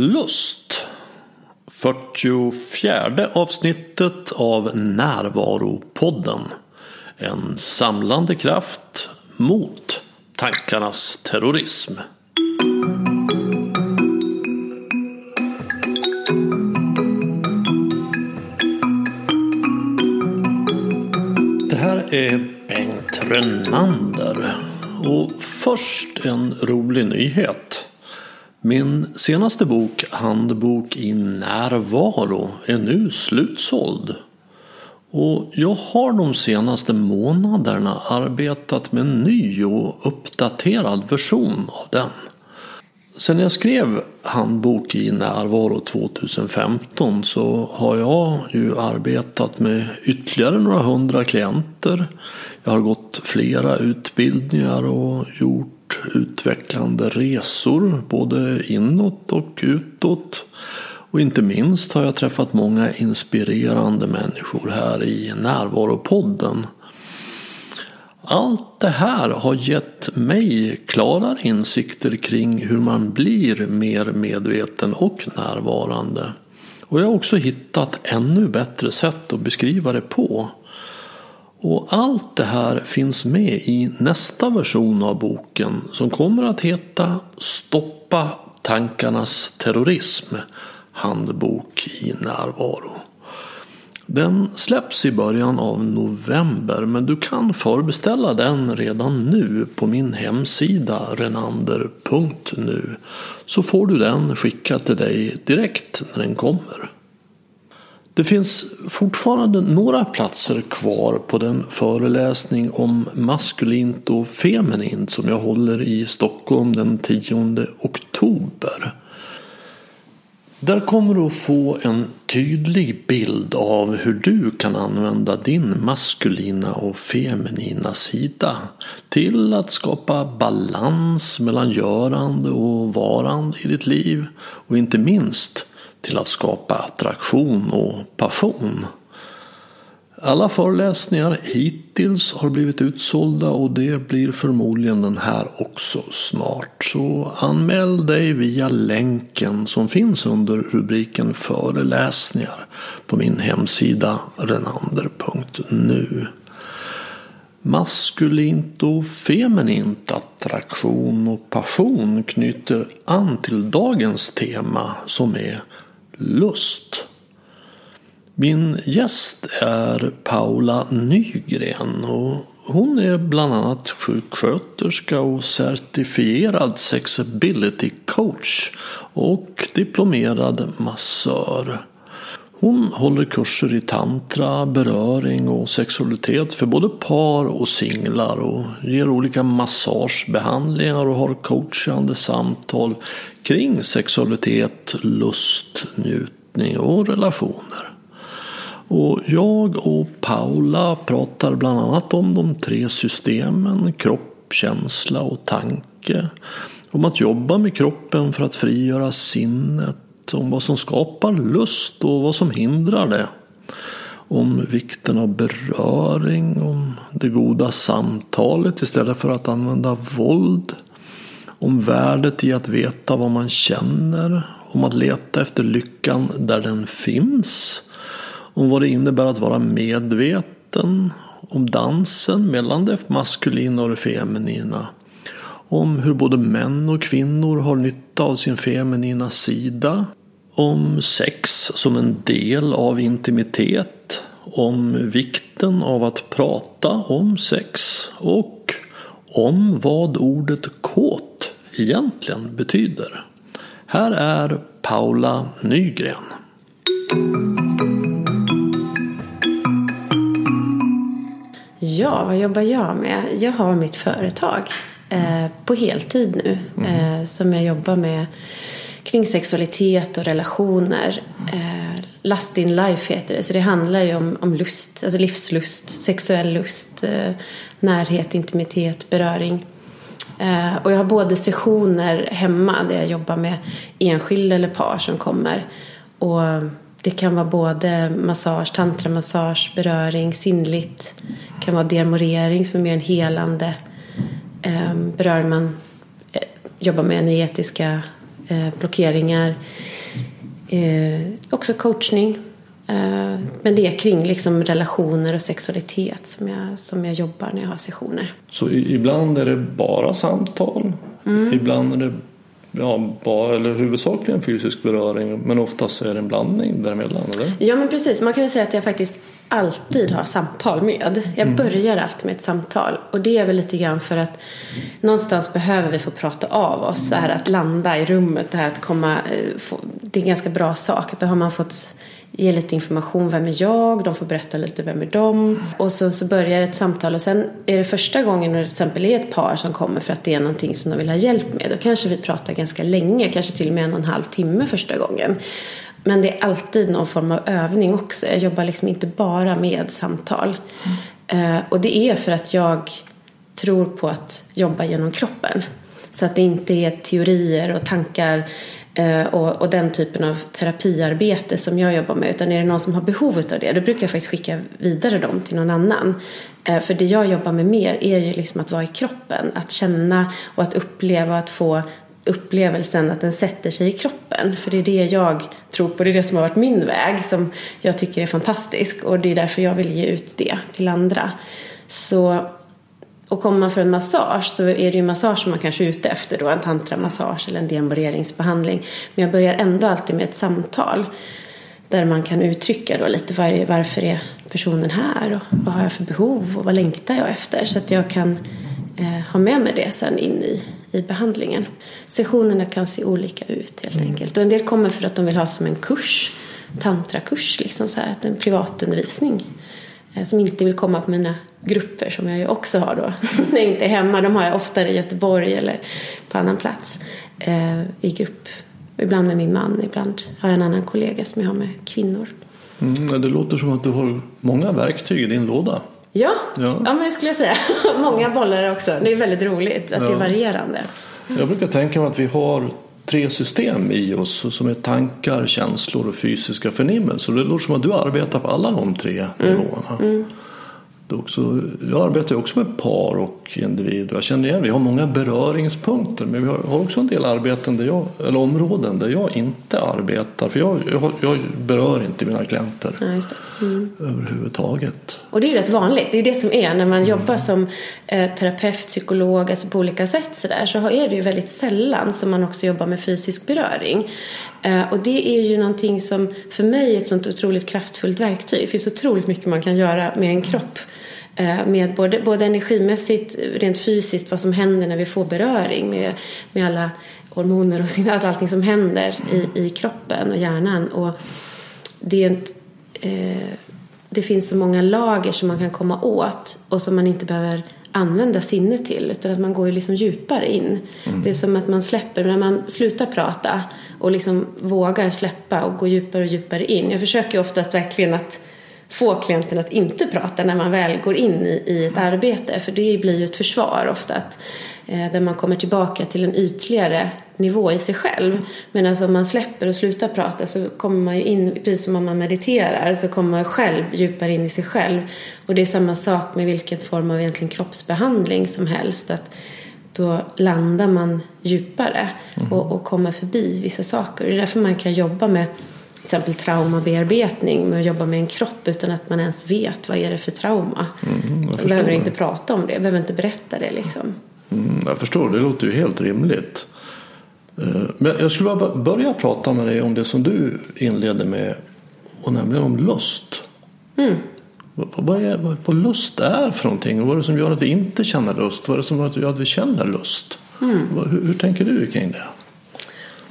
Lust 44 avsnittet av Närvaropodden En samlande kraft mot tankarnas terrorism. Det här är Bengt Rönnander. Och först en rolig nyhet. Min senaste bok, Handbok i närvaro, är nu slutsåld. Och jag har de senaste månaderna arbetat med en ny och uppdaterad version av den. Sen jag skrev Handbok i närvaro 2015 så har jag ju arbetat med ytterligare några hundra klienter. Jag har gått flera utbildningar och gjort utvecklande resor både inåt och utåt. Och inte minst har jag träffat många inspirerande människor här i Närvaropodden. Allt det här har gett mig klarare insikter kring hur man blir mer medveten och närvarande. Och jag har också hittat ännu bättre sätt att beskriva det på. Och allt det här finns med i nästa version av boken som kommer att heta Stoppa tankarnas terrorism Handbok i närvaro. Den släpps i början av november men du kan förbeställa den redan nu på min hemsida renander.nu så får du den skickad till dig direkt när den kommer. Det finns fortfarande några platser kvar på den föreläsning om maskulint och feminint som jag håller i Stockholm den 10 oktober. Där kommer du att få en tydlig bild av hur du kan använda din maskulina och feminina sida till att skapa balans mellan görande och varande i ditt liv och inte minst till att skapa attraktion och passion. Alla föreläsningar hittills har blivit utsålda och det blir förmodligen den här också snart. Så anmäl dig via länken som finns under rubriken föreläsningar på min hemsida renander.nu. Maskulint och feminint attraktion och passion knyter an till dagens tema som är lust. Min gäst är Paula Nygren och hon är bland annat sjuksköterska och certifierad sexability coach och diplomerad massör. Hon håller kurser i tantra, beröring och sexualitet för både par och singlar och ger olika massagebehandlingar och har coachande samtal kring sexualitet, lust, njutning och relationer. Och jag och Paula pratar bland annat om de tre systemen kropp, känsla och tanke. Om att jobba med kroppen för att frigöra sinnet. Om vad som skapar lust och vad som hindrar det. Om vikten av beröring, om det goda samtalet istället för att använda våld. Om värdet i att veta vad man känner. Om att leta efter lyckan där den finns om vad det innebär att vara medveten, om dansen mellan det maskulina och det feminina. Om hur både män och kvinnor har nytta av sin feminina sida. Om sex som en del av intimitet. Om vikten av att prata om sex. Och om vad ordet kåt egentligen betyder. Här är Paula Nygren. Ja, vad jobbar jag med? Jag har mitt företag eh, på heltid nu mm. eh, som jag jobbar med kring sexualitet och relationer. Eh, Lust in life heter det, så det handlar ju om, om lust, alltså livslust, sexuell lust, eh, närhet, intimitet, beröring. Eh, och jag har både sessioner hemma där jag jobbar med enskilda eller par som kommer och det kan vara både massage, tantramassage, beröring, sinnligt. Det kan vara dermorering som är mer en helande. Ehm, berör man, eh, jobbar med energetiska eh, blockeringar. Eh, också coachning. Eh, men det är kring liksom relationer och sexualitet som jag, som jag jobbar när jag har sessioner. Så ibland är det bara samtal? Mm. Ibland är det ja, bara, eller huvudsakligen fysisk beröring men oftast är det en blandning däremellan? Eller? Ja men precis, man kan väl säga att jag faktiskt alltid har samtal med. Jag mm. börjar alltid med ett samtal och det är väl lite grann för att någonstans behöver vi få prata av oss. Så här att landa i rummet, det här att komma, eh, få, det är en ganska bra sak. Då har man fått ge lite information. Vem är jag? De får berätta lite vem är de? Och så, så börjar ett samtal och sen är det första gången när det till exempel är ett par som kommer för att det är någonting som de vill ha hjälp med. Då kanske vi pratar ganska länge, kanske till och med en och en halv timme första gången. Men det är alltid någon form av övning också. Jag jobbar liksom inte bara med samtal. Mm. Eh, och det är för att jag tror på att jobba genom kroppen. Så att det inte är teorier och tankar Eh, och, och, den typen av terapiarbete som jag jobbar med. Utan är det någon som har behov av det, då brukar jag faktiskt skicka vidare dem till någon annan. Eh, för det jag jobbar med mer är ju liksom att vara i kroppen. Att känna och att uppleva och att få upplevelsen att den sätter sig i kroppen. För det är det jag tror på, det är det som har varit min väg som jag tycker är fantastisk. Och det är därför jag vill ge ut det till andra. Så och kommer man för en massage så är det ju massage som man kanske är ute efter då, en tantramassage eller en demoreringsbehandling. Men jag börjar ändå alltid med ett samtal där man kan uttrycka då lite var, varför är personen här och vad har jag för behov och vad längtar jag efter så att jag kan eh, ha med mig det sen in i, i behandlingen. Sessionerna kan se olika ut helt mm. enkelt och en del kommer för att de vill ha som en kurs, tantrakurs liksom så här, en privatundervisning eh, som inte vill komma på mina grupper som jag ju också har då när jag inte är hemma. De har jag oftare i Göteborg eller på annan plats eh, i grupp. Ibland med min man, ibland har jag en annan kollega som jag har med kvinnor. Mm, det låter som att du har många verktyg i din låda. Ja, ja. ja men det skulle jag säga. många bollar också. Det är väldigt roligt att ja. det är varierande. Jag brukar tänka mig att vi har tre system i oss som är tankar, känslor och fysiska förnimmelser. Det låter som att du arbetar på alla de tre mm. nivåerna. Mm också, jag arbetar också med par och individer. Jag känner igen, vi har många beröringspunkter men vi har också en del arbeten där jag, eller områden där jag inte arbetar. För jag, jag, jag berör inte mina klienter ja, mm. överhuvudtaget. Och det är ju rätt vanligt. Det är det som är när man mm. jobbar som eh, terapeut, psykolog, alltså på olika sätt så, där, så är det ju väldigt sällan som man också jobbar med fysisk beröring. Eh, och det är ju någonting som för mig är ett sånt otroligt kraftfullt verktyg. Det finns otroligt mycket man kan göra med en kropp. Eh, med både, både energimässigt, rent fysiskt, vad som händer när vi får beröring med, med alla hormoner och allt, allting som händer i, i kroppen och hjärnan. Och det, är ett, eh, det finns så många lager som man kan komma åt och som man inte behöver använda sinnet till utan att man går ju liksom djupare in. Mm. Det är som att man släpper, när man slutar prata och liksom vågar släppa och gå djupare och djupare in. Jag försöker oftast verkligen att få klienten att inte prata när man väl går in i, i ett arbete. För det blir ju ett försvar ofta. Att, där man kommer tillbaka till en ytligare nivå i sig själv. Men alltså om man släpper och slutar prata så kommer man ju in, precis som om man mediterar, så kommer man själv djupare in i sig själv. Och det är samma sak med vilken form av egentligen kroppsbehandling som helst. Att då landar man djupare mm. och, och kommer förbi vissa saker. Det är därför man kan jobba med exempel traumabearbetning med att jobba med en kropp utan att man ens vet vad är det för trauma. Mm, man behöver inte prata om det, behöver inte berätta det liksom. Mm, jag förstår, det låter ju helt rimligt. Eh, men jag skulle bara börja prata med dig om det som du inledde med och nämligen om lust. Mm. Vad, vad, är, vad, vad, lust är för någonting och vad är det som gör att vi inte känner lust? Vad är det som gör att vi känner lust? Mm. Hur, hur tänker du kring det?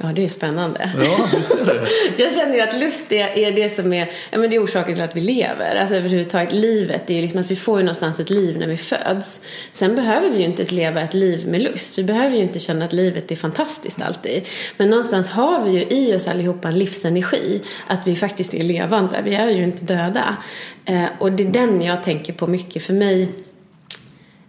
Ja, det är spännande. Ja, visst är det. jag känner ju att lust är, är det som är, ja, men det är orsaken till att vi lever. Alltså överhuvudtaget livet, det är ju liksom att vi får ju någonstans ett liv när vi föds. Sen behöver vi ju inte leva ett liv med lust. Vi behöver ju inte känna att livet är fantastiskt alltid. Men någonstans har vi ju i oss allihopa en livsenergi. Att vi faktiskt är levande. Vi är ju inte döda. Eh, och det är den jag tänker på mycket för mig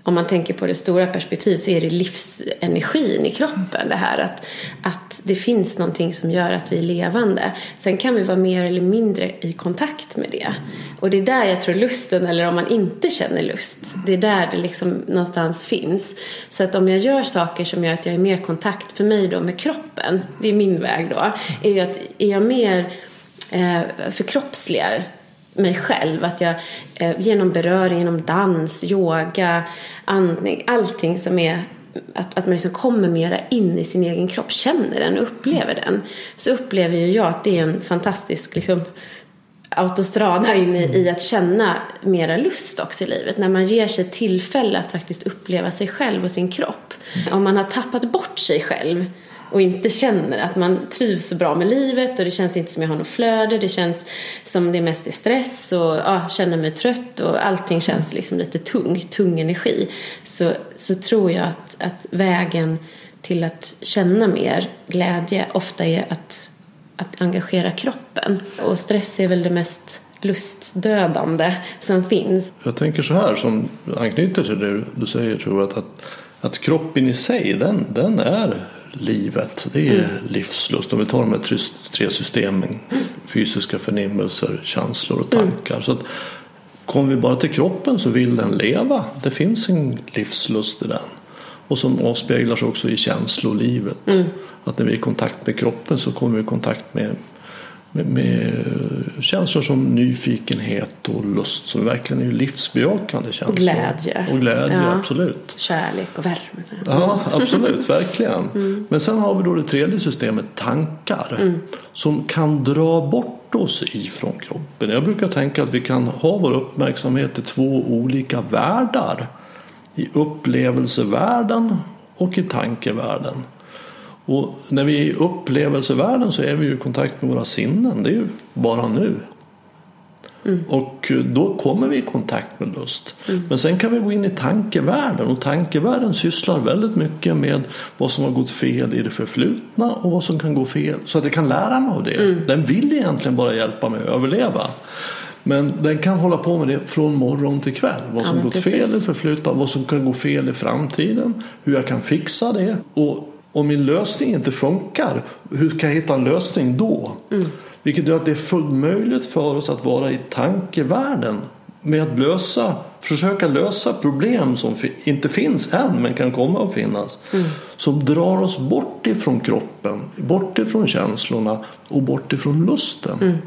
om man tänker på det stora perspektivet så är det livsenergin i kroppen. Det här att, att det finns någonting som gör att vi är levande. Sen kan vi vara mer eller mindre i kontakt med det. Och det är där jag tror lusten, eller om man inte känner lust, det är där det liksom någonstans finns. Så att om jag gör saker som gör att jag är mer i kontakt för mig då med kroppen, det är min väg då, är ju att är jag mer eh, förkroppsligar mig själv. Att jag eh, genom beröring, genom dans, yoga, andning, allting som är att, att man liksom kommer mera in i sin egen kropp, känner den och upplever den. Så upplever ju jag att det är en fantastisk liksom, autostrada in i, i, att känna mera lust också i livet. När man ger sig tillfälle att faktiskt uppleva sig själv och sin kropp. Om man har tappat bort sig själv och inte känner att man trivs bra med livet och det känns inte som jag har något flöde. Det känns som det mest är stress och ja, känner mig trött och allting känns liksom lite tung, tung energi. Så, så tror jag att, att vägen till att känna mer glädje ofta är att, att engagera kroppen. Och stress är väl det mest lustdödande som finns. Jag tänker så här som anknyter till det du säger tror jag att, att, att kroppen i sig den, den är livet. Det är mm. livslust. Om vi tar de här tre systemen. Fysiska förnimmelser, känslor och tankar. Mm. Så att, kommer vi bara till kroppen så vill den leva. Det finns en livslust i den. Och som avspeglar sig också i känslolivet. Mm. Att när vi är i kontakt med kroppen så kommer vi i kontakt med med, med känslor som nyfikenhet och lust som verkligen är livsbejakande känslor. Och glädje. Och glädje, ja. absolut. Kärlek och värme. Ja, absolut, verkligen. Mm. Men sen har vi då det tredje systemet, tankar, mm. som kan dra bort oss ifrån kroppen. Jag brukar tänka att vi kan ha vår uppmärksamhet i två olika världar. I upplevelsevärlden och i tankevärlden. Och när vi är i upplevelsevärlden så är vi i kontakt med våra sinnen. Det är ju bara nu. Mm. Och då kommer vi i kontakt med lust. Mm. Men sen kan vi gå in i tankevärlden och tankevärlden sysslar väldigt mycket med vad som har gått fel i det förflutna och vad som kan gå fel så att jag kan lära mig av det. Mm. Den vill egentligen bara hjälpa mig att överleva. Men den kan hålla på med det från morgon till kväll. Vad som ja, gått precis. fel i det förflutna, vad som kan gå fel i framtiden, hur jag kan fixa det. Och om min lösning inte funkar, hur kan jag hitta en lösning då? Mm. Vilket gör att det är fullt möjligt för oss att vara i tankevärlden med att lösa, försöka lösa problem som inte finns än men kan komma att finnas. Mm. Som drar oss bort ifrån kroppen, bort ifrån känslorna och bort ifrån lusten. Mm.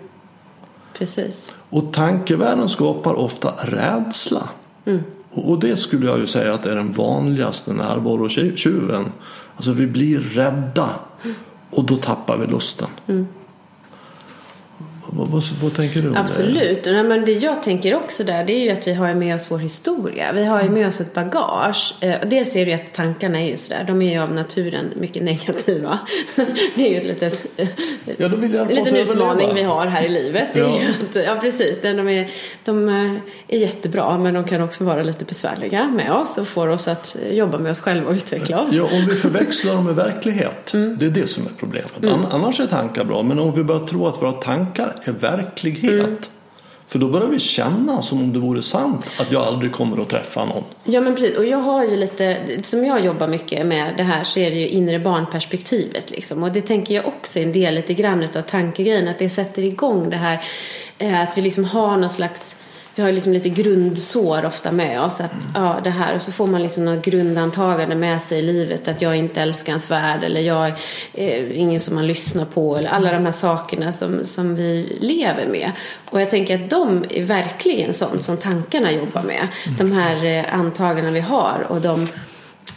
Precis. Och tankevärlden skapar ofta rädsla. Mm. Och det skulle jag ju säga att är den vanligaste närvarotjuven. Alltså vi blir rädda och då tappar vi lusten. Mm. Vad, vad, vad, tänker du om Absolut. det? Nej, men det jag tänker också där det är ju att vi har med oss vår historia. Vi har ju med oss ett bagage. Eh, dels är det ju att tankarna är ju sådär. De är ju av naturen mycket negativa. Det är ju ett litet, ja, de vill en liten utmaning vi har här i livet. Ja. Att, ja precis. De är, de är jättebra men de kan också vara lite besvärliga med oss och får oss att jobba med oss själva och utveckla oss. Ja, om vi förväxlar dem med verklighet. Mm. Det är det som är problemet. Mm. Annars är tankar bra. Men om vi börjar tro att våra tankar är verklighet. Mm. För då börjar vi känna som om det vore sant att jag aldrig kommer att träffa någon. Ja men precis och jag har ju lite, som jag jobbar mycket med det här så är det ju inre barnperspektivet liksom. Och det tänker jag också är en del lite grann av tankegrejen att det sätter igång det här eh, att vi liksom har någon slags vi har liksom lite grundsår ofta med oss. Att, mm. ja, det här. Och så får man liksom något grundantagande med sig i livet. Att jag inte älskansvärd eller jag är ingen som man lyssnar på. Eller alla de här sakerna som, som vi lever med. Och jag tänker att de är verkligen sånt som tankarna jobbar med. Mm. De här eh, antagandena vi har och de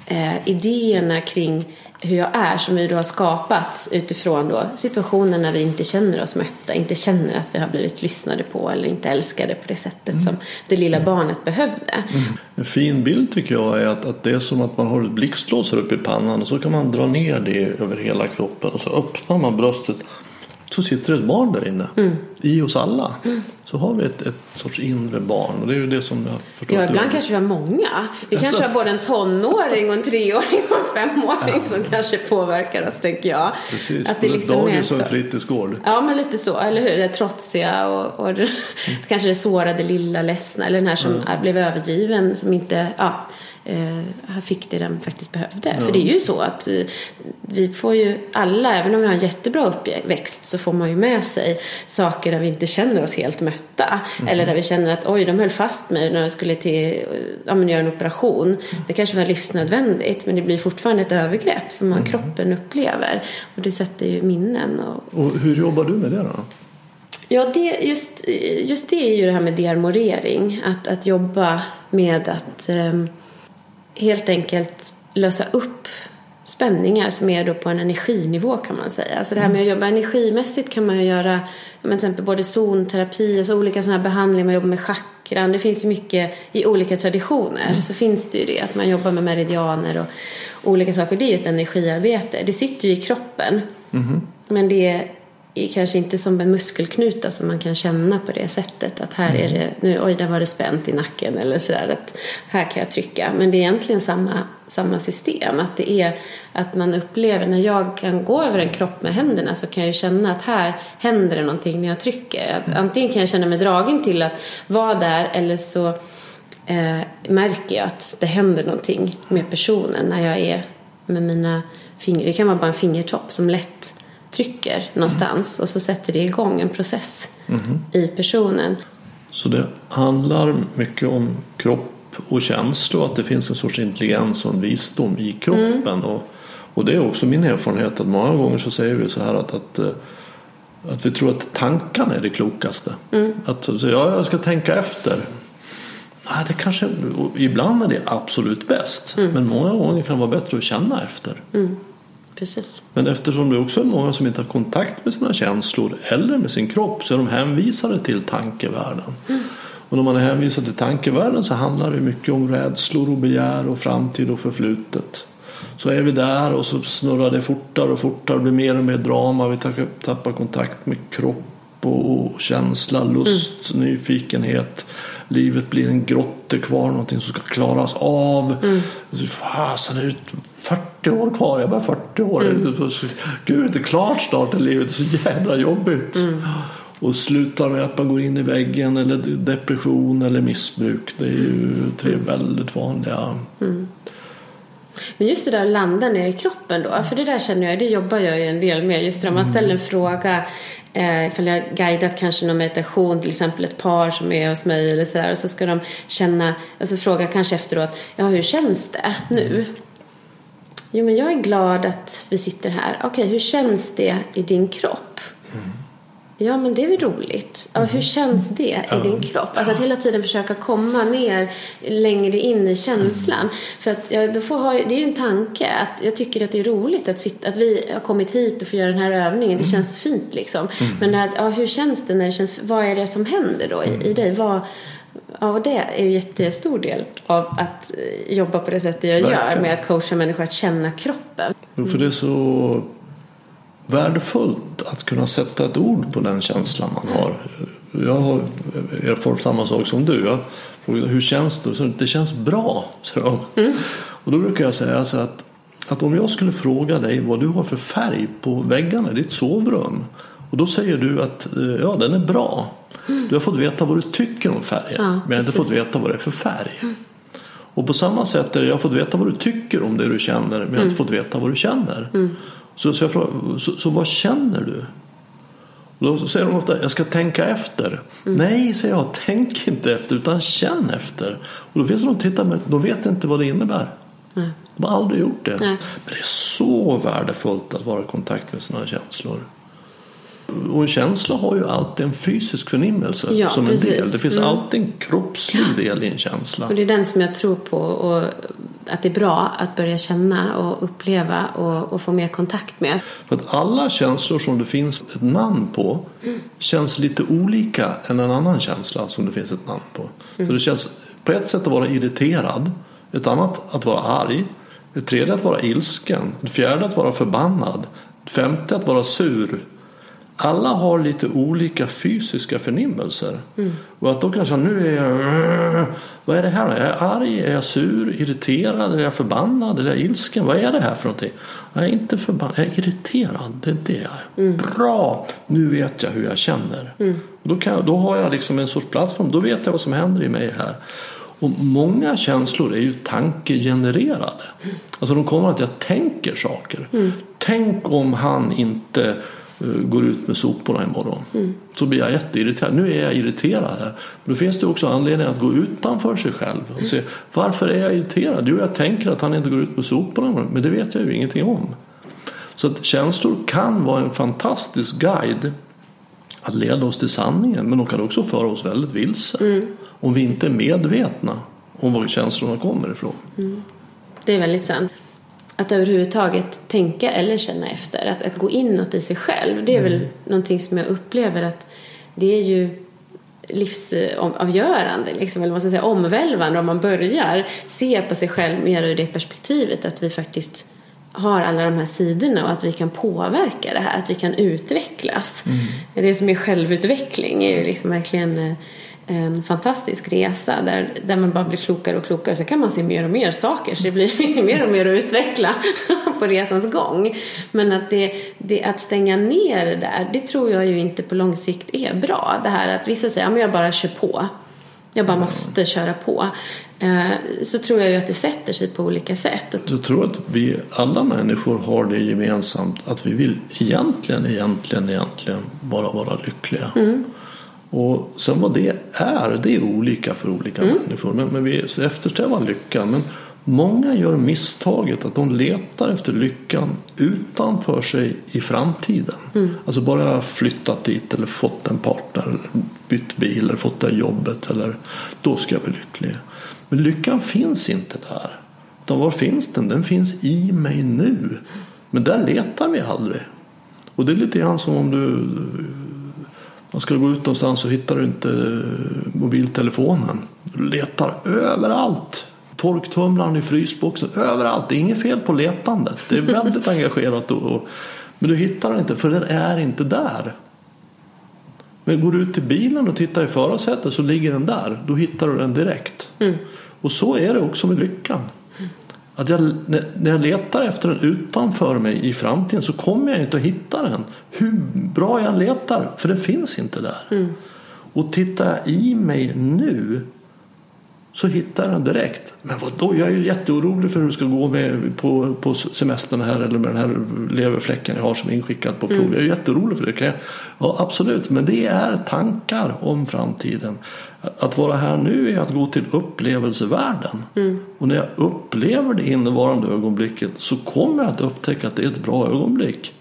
eh, idéerna kring hur jag är som vi då har skapat utifrån då situationer när vi inte känner oss mötta, inte känner att vi har blivit lyssnade på eller inte älskade på det sättet mm. som det lilla barnet behövde. Mm. En fin bild tycker jag är att, att det är som att man har ett blixtlås upp i pannan och så kan man dra ner det över hela kroppen och så öppnar man bröstet så sitter det ett barn där inne. Mm. I oss alla. Mm. Så har vi ett, ett sorts inre barn. Och det är ju det som jag förstår. Ja, ibland kanske vi har många. Vi kanske har både en tonåring och en treåring och en femåring ja. som kanske påverkar oss, tänker jag. Precis, att det liksom dagis och en fritidsgård. Ja, men lite så. Eller hur? Det trotsiga och, och mm. kanske det sårade lilla ledsna. Eller den här som mm. blev övergiven, som inte... Ja, eh, fick det den faktiskt behövde. Ja. För det är ju så att eh, vi får ju alla, även om vi har en jättebra uppväxt, så får man ju med sig saker där vi inte känner oss helt mötta. Mm. Eller där vi känner att oj, de höll fast mig när jag skulle till, ja, men göra en operation. Det kanske var livsnödvändigt, men det blir fortfarande ett övergrepp som man, mm. kroppen upplever. Och det sätter ju minnen. Och... och hur jobbar du med det då? Ja, det, just, just det är ju det här med dearmorering. Att, att jobba med att um, helt enkelt lösa upp spänningar som är då på en energinivå kan man säga. Alltså det här med att jobba energimässigt kan man ju göra till exempel både zonterapi, alltså olika sådana här behandlingar, man jobbar med chakran. Det finns ju mycket i olika traditioner mm. så finns det ju det att man jobbar med meridianer och olika saker. Det är ju ett energiarbete. Det sitter ju i kroppen. Mm. Men det är kanske inte som en muskelknuta som man kan känna på det sättet. Att här är mm. det, nu, oj där var det spänt i nacken eller sådär. Att här kan jag trycka. Men det är egentligen samma, samma system. Att det är att man upplever, när jag kan gå över en kropp med händerna så kan jag känna att här händer det någonting när jag trycker. Att antingen kan jag känna mig dragen till att vara där eller så eh, märker jag att det händer någonting med personen när jag är med mina fingrar. Det kan vara bara en fingertopp som lätt trycker någonstans och så sätter det igång en process mm. i personen. Så det handlar mycket om kropp och känslor, att det finns en sorts intelligens och en visdom i kroppen. Mm. Och, och det är också min erfarenhet att många gånger så säger vi så här att, att, eh, att vi tror att tankarna är det klokaste. Mm. Att så, ja, jag ska tänka efter. Nej, det kanske, ibland är det absolut bäst, mm. men många gånger kan det vara bättre att känna efter. Mm. Precis. Men eftersom det också är många som inte har kontakt med sina känslor eller med sin kropp så är de hänvisade till tankevärlden. Mm. Och när man är hänvisad till tankevärlden så handlar det mycket om rädslor och begär och framtid och förflutet. Så är vi där och så snurrar det fortare och fortare, det blir mer och mer drama, vi tappar kontakt med kropp och känsla, lust, mm. nyfikenhet. Livet blir en grottekvarn, någonting som ska klaras av. Mm. Fasen, det är 40 år kvar, jag är bara 40 år. Mm. Gud, det är klart snart i livet, är så jävla jobbigt. Mm. Och slutar med att man går in i väggen eller depression eller missbruk. Det är ju tre väldigt vanliga. Mm. Men just det där att landa ner i kroppen då, för det där känner jag, det jobbar jag ju en del med. Just om man ställer en fråga, eh, ifall jag guidat kanske någon meditation, till exempel ett par som är hos mig eller sådär, och så ska de känna, alltså fråga kanske efteråt, ja hur känns det nu? Jo, men jag är glad att vi sitter här. Okej, okay, hur känns det i din kropp? Mm. Ja, men det är väl roligt. Ja, hur mm. känns det i din kropp? Alltså att hela tiden försöka komma ner längre in i känslan. Mm. För att ja, då får ha, det är ju en tanke att jag tycker att det är roligt att, sitta, att vi har kommit hit och får göra den här övningen. Det mm. känns fint liksom. Mm. Men att, ja, hur känns det när det känns, vad är det som händer då i, i dig? Vad, Ja, och det är ju jättestor del av att jobba på det sättet jag Verkligen. gör med att coacha människor att känna kroppen. Mm. För det är så värdefullt att kunna sätta ett ord på den känslan man har. Jag har erfarit samma sak som du. Jag frågade hur känns det? Så det känns bra, så de. Mm. Och då brukar jag säga så att, att om jag skulle fråga dig vad du har för färg på väggarna i ditt sovrum och då säger du att ja, den är bra. Mm. Du har fått veta vad du tycker om färgen ja, men inte fått veta vad det är för färg. Mm. Och på samma sätt är det, jag har fått veta vad du tycker om det du känner men jag har inte mm. fått veta vad du känner. Så, så, jag frågar, så, så vad känner du? Och då säger de ofta, jag ska tänka efter. Mm. Nej, säger jag, tänk inte efter utan känn efter. Och då finns det de tittar med, de vet inte vad det innebär. Mm. De har aldrig gjort det. Nej. Men det är så värdefullt att vara i kontakt med sina känslor. Och en känsla har ju alltid en fysisk förnimmelse ja, som precis. en del. Det finns mm. alltid en kroppslig del i en känsla. Och det är den som jag tror på och att det är bra att börja känna och uppleva och, och få mer kontakt med. För att alla känslor som det finns ett namn på mm. känns lite olika än en annan känsla som det finns ett namn på. Mm. Så det känns på ett sätt att vara irriterad, ett annat att vara arg, ett tredje att vara ilsken, ett fjärde att vara förbannad, ett femte att vara sur alla har lite olika fysiska förnimmelser. Mm. Och att då kanske nu är jag, vad är det här? Är jag arg? Är jag sur? Irriterad? Är jag förbannad? Är jag ilsken? Vad är det här för någonting? Jag är inte förbannad, jag är irriterad. Det är det jag. Mm. Bra! Nu vet jag hur jag känner. Mm. Då, kan, då har jag liksom en sorts plattform. Då vet jag vad som händer i mig här. Och många känslor är ju tankegenererade. Alltså de kommer att jag tänker saker. Mm. Tänk om han inte går ut med soporna imorgon. Mm. Så blir jag jätteirriterad. Nu är jag irriterad här. Men då finns det också anledning att gå utanför sig själv och se varför är jag irriterad? Jo, jag tänker att han inte går ut med soporna imorgon. Men det vet jag ju ingenting om. Så att känslor kan vara en fantastisk guide att leda oss till sanningen men de kan också föra oss väldigt vilse. Mm. Om vi inte är medvetna om var känslorna kommer ifrån. Mm. Det är väldigt sant. Att överhuvudtaget tänka eller känna efter, att, att gå inåt i sig själv, det är mm. väl någonting som jag upplever att det är ju livsavgörande, liksom, eller vad ska säga, omvälvande om man börjar se på sig själv mer ur det perspektivet att vi faktiskt har alla de här sidorna och att vi kan påverka det här, att vi kan utvecklas. Mm. Det som är självutveckling är ju liksom verkligen eh, en fantastisk resa där, där man bara blir klokare och klokare. Så kan man se mer och mer saker så det blir mer och mer att utveckla på resans gång. Men att, det, det, att stänga ner det där, det tror jag ju inte på lång sikt är bra. Det här att vissa säger att jag bara kör på. Jag bara måste köra på. Eh, så tror jag ju att det sätter sig på olika sätt. Jag tror att vi alla människor har det gemensamt att vi vill egentligen, egentligen, egentligen bara vara lyckliga. Mm. Och sen vad det är, det är olika för olika mm. människor. Men, men vi eftersträvar lycka. Men många gör misstaget att de letar efter lyckan utanför sig i framtiden. Mm. Alltså bara flyttat dit eller fått en partner, eller bytt bil eller fått det jobbet. Eller, då ska jag bli lycklig. Men lyckan finns inte där. Utan var finns den? Den finns i mig nu. Men där letar vi aldrig. Och det är lite grann som om du man ska gå ut någonstans så hittar du inte mobiltelefonen. Du letar överallt. Torktumlaren i frysboxen, överallt. Det är inget fel på letandet. Det är väldigt engagerat. Och, men du hittar den inte för den är inte där. Men går du ut till bilen och tittar i förarsätet så ligger den där. Då hittar du den direkt. Mm. Och så är det också med lyckan. Att jag, när jag letar efter den utanför mig i framtiden så kommer jag inte att hitta den. Hur bra jag letar, för den finns inte där. Mm. Och tittar jag i mig nu så hittar jag den direkt. Men vadå, jag är ju jätteorolig för hur det ska gå med på, på semestern här eller med den här leverfläcken jag har som är inskickad på prov. Mm. Jag är jätteorolig för det. Kan jag, ja, absolut, men det är tankar om framtiden. Att vara här nu är att gå till upplevelsevärlden. Mm. Och när jag upplever det innevarande ögonblicket så kommer jag att upptäcka att det är ett bra ögonblick.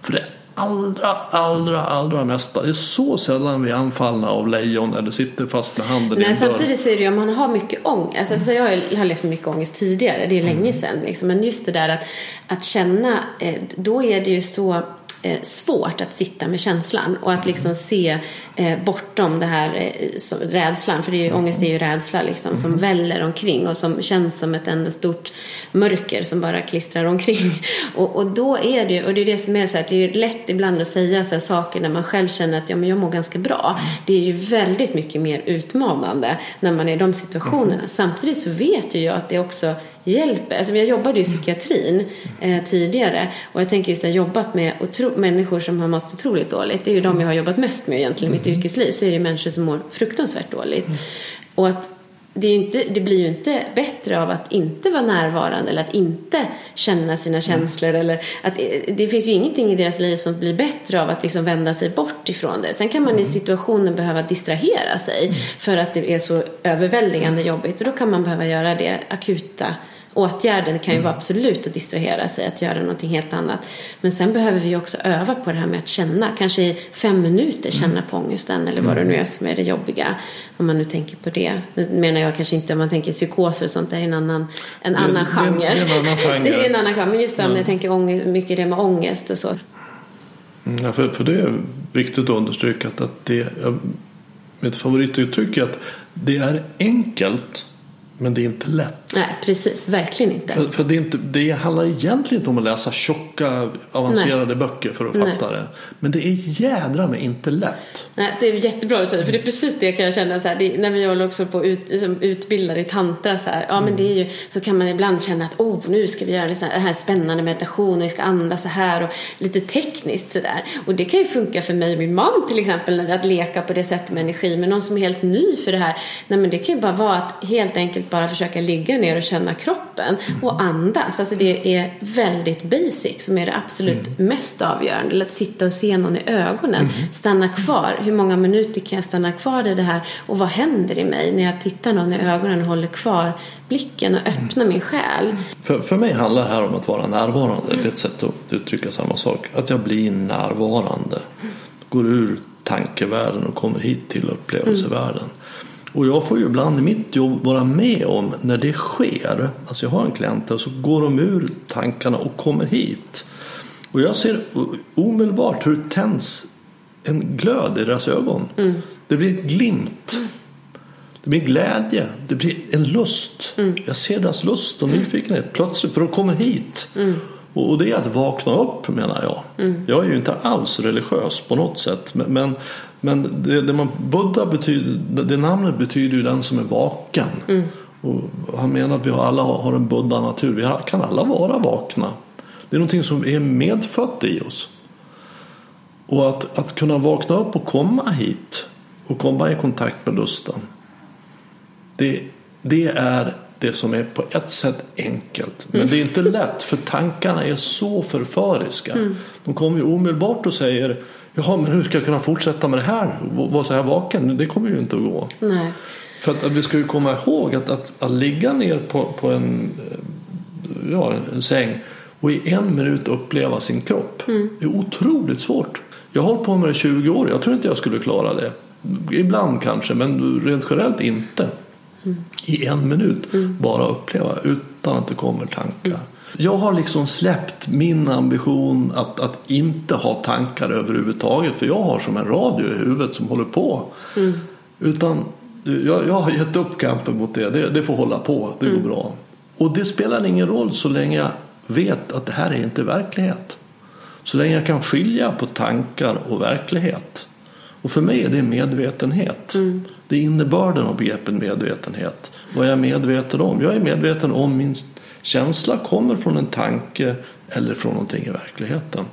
För det allra, allra, allra mesta. Det är så sällan vi är anfallna av lejon eller sitter fast med handen Nej, i en Samtidigt så är det ju om man har mycket ångest. Alltså jag har levt med mycket ångest tidigare, det är länge mm. sedan. Liksom. Men just det där att, att känna, eh, då är det ju så eh, svårt att sitta med känslan och att liksom se eh, bortom det här eh, rädslan, för det är ju, ångest är ju rädsla liksom, som mm. väller omkring och som känns som ett enda stort mörker som bara klistrar omkring. Och, och då är det och det är det som är så här, det är lätt ibland att säga så saker när man själv känner att ja, men jag mår ganska bra. Det är ju väldigt mycket mer utmanande när man är i de situationerna. Mm. Samtidigt så vet ju jag att det också hjälper. Alltså jag jobbade ju i psykiatrin eh, tidigare och jag tänker just att jag jobbat med otro- människor som har mått otroligt dåligt. Det är ju de jag har jobbat mest med egentligen i mitt mm. yrkesliv. Så är det människor som mår fruktansvärt dåligt. Mm. Och att det, inte, det, blir ju inte bättre av att inte vara närvarande eller att inte känna sina mm. känslor. Mm. Eller att, det finns ju ingenting i deras liv som blir bättre av att liksom vända sig bort ifrån det. Sen kan man mm. i situationen behöva distrahera sig mm. för att det är så överväldigande jobbigt och då kan man behöva göra det akuta åtgärden kan ju vara absolut att distrahera sig, att göra någonting helt annat. Men sen behöver vi också öva på det här med att känna, kanske i fem minuter känna på ångesten eller vad det nu är som är det jobbiga. Om man nu tänker på det. Nu menar jag kanske inte om man tänker psykoser och sånt, det är en annan, en det, annan genre. Det, är en annan genre. det är en annan genre. Men just det, om jag tänker ångest, mycket det med ångest och så. Mm, ja, för, för det är viktigt att understryka att det, mitt favorituttryck är att det är enkelt Men det är inte lätt. Nej, precis. Verkligen inte. För, för det, är inte, det handlar egentligen inte om att läsa tjocka avancerade Nej. böcker för att Nej. fatta det. Men det är jädra med inte lätt. Nej, det är jättebra att säga för det är precis det kan jag känna så här, det, när vi håller också på ut, liksom, utbildar i tantra så här, ja men det är ju, så kan man ibland känna att oh nu ska vi göra det så här, spännande meditation och vi ska andas så här och lite tekniskt så där. Och det kan ju funka för mig och min man till exempel när vi att leka på det sättet med energi men någon som är helt ny för det här, nej men det kan ju bara vara att helt enkelt bara försöka ligga ner och känna kroppen och andas. Alltså det är väldigt basic som är det absolut mest avgörande. Eller att sitta och se någon i ögonen, stanna kvar. Hur många minuter kan jag stanna kvar i det här och vad händer i mig när jag tittar någon i ögonen och håller kvar blicken och öppnar min själ? För, för mig handlar det här om att vara närvarande. Det är ett sätt att uttrycka samma sak. Att jag blir närvarande. Går ur tankevärlden och kommer hit till upplevelsevärlden. Och jag får ju ibland i mitt jobb vara med om när det sker. Alltså jag har en klient och så går de ur tankarna och kommer hit. Och jag ser omedelbart hur det tänds en glöd i deras ögon. Det blir en glimt. Det blir glädje, det blir en lust. Jag ser deras lust och nyfikenhet plötsligt för de kommer hit. Och och det är att vakna upp menar jag. Jag är ju inte alls religiös på något sätt. Men, men, det, det man, Buddha betyder, det- namnet betyder ju den som är vaken. Och han menar att vi alla har en buddha-natur. Vi kan alla vara vakna. Det är någonting som är medfött i oss. Och att, att kunna vakna upp och komma hit och komma i kontakt med lusten. Det, det är det som är på ett sätt enkelt. Men det är inte lätt för tankarna är så förföriska. De kommer ju omedelbart och säger Jaha, men hur ska jag kunna fortsätta med det här? Vara så här vaken? Det kommer ju inte att gå. Nej. För att, att vi ska ju komma ihåg att, att, att ligga ner på, på en, eh, ja, en säng och i en minut uppleva sin kropp. Det är otroligt svårt. Jag har hållit på med det i 20 år. Jag tror inte jag skulle klara det. Ibland kanske, men rent generellt inte. I en minut bara uppleva utan att det kommer tankar. Jag har liksom släppt min ambition att, att inte ha tankar överhuvudtaget. För jag har som en radio i huvudet som håller på. Utan jag, jag har gett upp kampen mot det. det. Det får hålla på, det går bra. Och det spelar ingen roll så länge jag vet att det här är inte verklighet. Så länge jag kan skilja på tankar och verklighet. Och för mig är det medvetenhet. Det är innebörden av begreppet medvetenhet. Vad jag är medveten om? Jag är medveten om min känsla kommer från en tanke eller från någonting i verkligheten.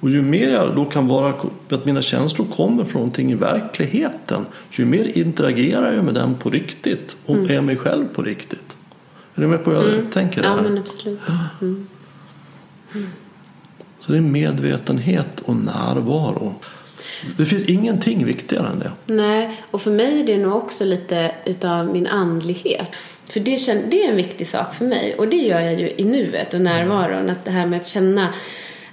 Och ju mer jag då kan vara, att mina känslor kommer från någonting i verkligheten, ju mer interagerar jag med den på riktigt och är mig själv på riktigt. Är du med på hur jag tänker Ja, där? men absolut. Mm. Så det är medvetenhet och närvaro. Det finns ingenting viktigare än det. Nej, och för mig är det nog också lite utav min andlighet. För det, det är en viktig sak för mig och det gör jag ju i nuet och närvaron. Att det här med att känna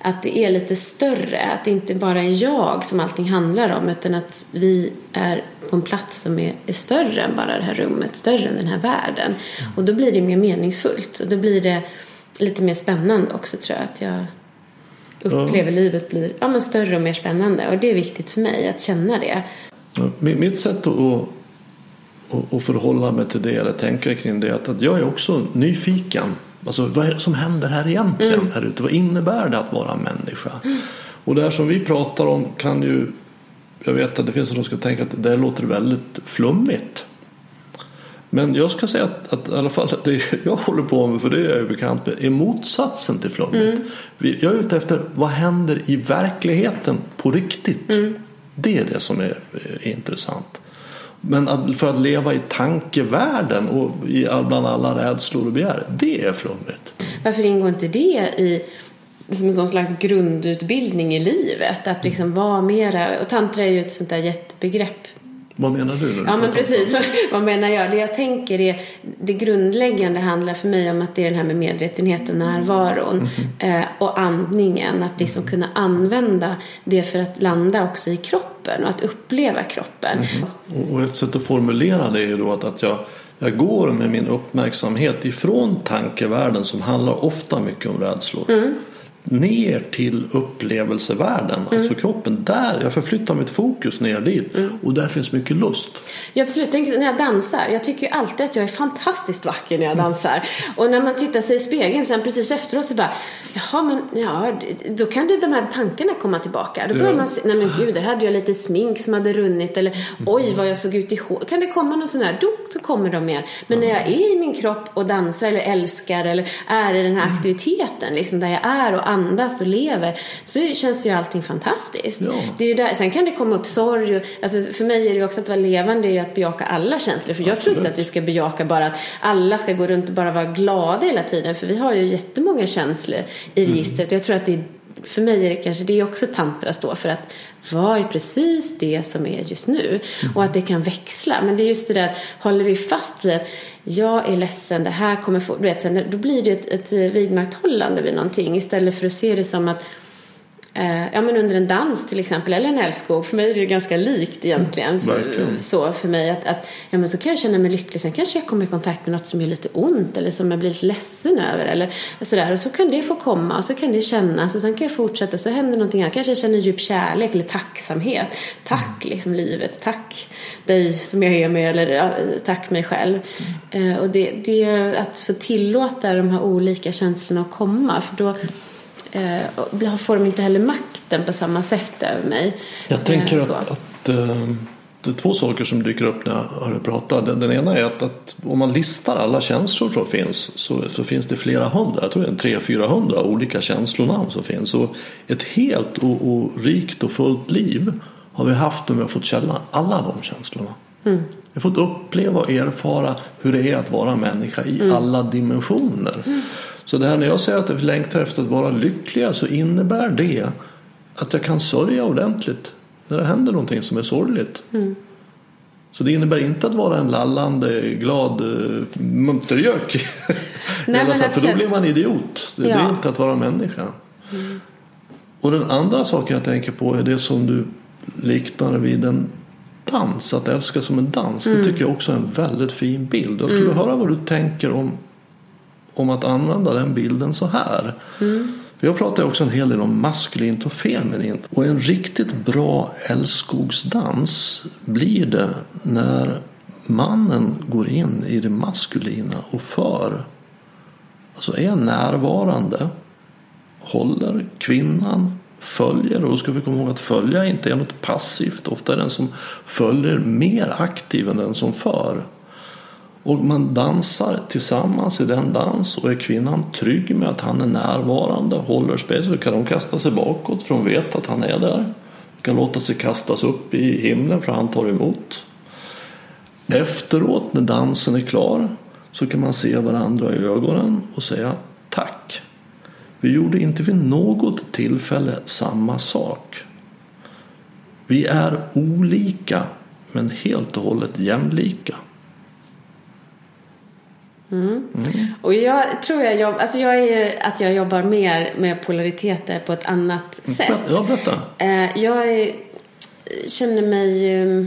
att det är lite större, att det inte bara är jag som allting handlar om utan att vi är på en plats som är, är större än bara det här rummet, större än den här världen. Och då blir det mer meningsfullt och då blir det lite mer spännande också tror jag. Att jag upplever livet blir ja, men större och mer spännande och det är viktigt för mig att känna det. Mitt sätt att, att, att förhålla mig till det eller tänka kring det är att, att jag är också nyfiken. Alltså, vad är det som händer här egentligen här ute? Vad innebär det att vara människa? Och det här som vi pratar om kan ju jag vet att det finns de som ska tänka att det låter väldigt flummigt. Men jag ska säga att, att i alla fall det jag håller på med, för det är jag bekant med, är motsatsen till flummigt. Vi- Jag är ute efter vad händer i verkligheten på riktigt. Det är det som är, är intressant. Men att, för att leva i tankevärlden och i, bland alla rädslor och begär, det är flummigt. Varför ingår inte det i som någon slags grundutbildning i livet? Att liksom vara mera, och tantra är ju ett sånt där jättebegrepp. Vad menar du? När du Ja men om precis, vad menar jag? Det jag tänker är, det grundläggande handlar för mig om att det är den här med medvetenheten, närvaron eh, och andningen. Att liksom kunna använda det för att landa också i kroppen och att uppleva kroppen. Och- Och ett sätt att formulera det är ju då att, att jag, jag går med min uppmärksamhet ifrån tankevärlden som handlar ofta mycket om rädslor. Ner till upplevelsevärlden, Mm. alltså kroppen. Där, jag förflyttar mitt fokus ner dit Mm. och där finns mycket lust. Ja, absolut. Tänk när jag dansar. Jag tycker ju alltid att jag är fantastiskt vacker när jag dansar. Och när man tittar sig i spegeln sen precis efteråt så bara, jaha men ja, då kan det, de här tankarna komma tillbaka. Då börjar Ja. man se, nej men gud, där hade jag lite smink som hade runnit eller oj vad jag såg ut i hår. Kan det komma någon sån här, då så kommer de igen. Men när jag är i min kropp och dansar eller älskar eller är i den här aktiviteten, liksom där jag är och andas och lever, så känns ju allting fantastiskt. Ja. Det är ju där, sen kan det komma upp sorg. Och, alltså för mig är det ju också att vara levande är ju att bejaka alla känslor. För jag tror inte Absolut. att vi ska bejaka bara att alla ska gå runt och bara vara glada hela tiden. För vi har ju jättemånga känslor i Mm. registret. Jag tror att det är, för mig är det kanske, det är också tantra står för att vad är precis det som är just nu? Mm. Och att det kan växla. Men det är just det där, håller vi fast vid att jag är ledsen, det här kommer få, du vet, då blir det ett, ett vidmakthållande vid någonting istället för att se det som att ja men under en dans till exempel eller en älskog. För mig är det ganska likt egentligen. Verkligen. så för mig att, att ja men så kan jag känna mig lycklig. Sen kanske jag kommer i kontakt med något som gör lite ont eller som jag blir lite ledsen över eller sådär. Och så kan det få komma och så kan det kännas och sen kan jag fortsätta så händer någonting annat. Kanske jag känner djup kärlek eller tacksamhet. Tack liksom livet. Tack dig som jag är med eller ja, tack mig själv. Eh, och det, det är att få tillåta de här olika känslorna att komma. För då eh, får de inte heller makten på samma sätt över mig. Jag tänker Eh, att, att eh, det är två saker som dyker upp när jag hör dig prata. Den, den ena är att, att om man listar alla känslor som finns så, så finns det flera hundra, jag tror det är 300 400 olika känslonamn som finns. Och ett helt och, och rikt och fullt liv har vi haft om vi har fått känna alla de känslorna. Mm. Vi har fått uppleva och erfara hur det är att vara människa i Mm. alla dimensioner. Så det här när jag säger att jag längtar efter att vara lyckliga så innebär det att jag kan sörja ordentligt när det händer någonting som är sorgligt. Mm. Så det innebär inte att vara en lallande, glad uh, muntergök. men Hela så- att för då blir man idiot. Det, det är Ja. inte att vara människa. Och den andra saken jag tänker på är det som du liknar vid en dans. Att älska som en dans. Mm. Det tycker jag också är en väldigt fin bild. Jag skulle höra vad du tänker om, om att använda den bilden så här. För jag pratar också en hel del om maskulint och feminint. Och en riktigt bra älskogsdans blir det när mannen går in i det maskulina och för. Alltså är närvarande, håller kvinnan, följer. Och då ska vi komma ihåg att följa inte är något passivt. Ofta är den som följer mer aktiv än den som för. Och man dansar tillsammans i den dans och är kvinnan trygg med att han är närvarande, håller spel så kan hon kasta sig bakåt för hon vet att han är där. Hon Kan låta sig kastas upp i himlen för han tar emot. Efteråt när dansen är klar så kan man se varandra i ögonen och säga tack. Vi gjorde inte vid något tillfälle samma sak. Vi är olika men helt och hållet jämlika. Och jag tror jag jobbar, alltså jag är att jag jobbar mer med polariteter på ett annat sätt. Berätta- Ja, berätta. Eh, Jag är, känner mig eh,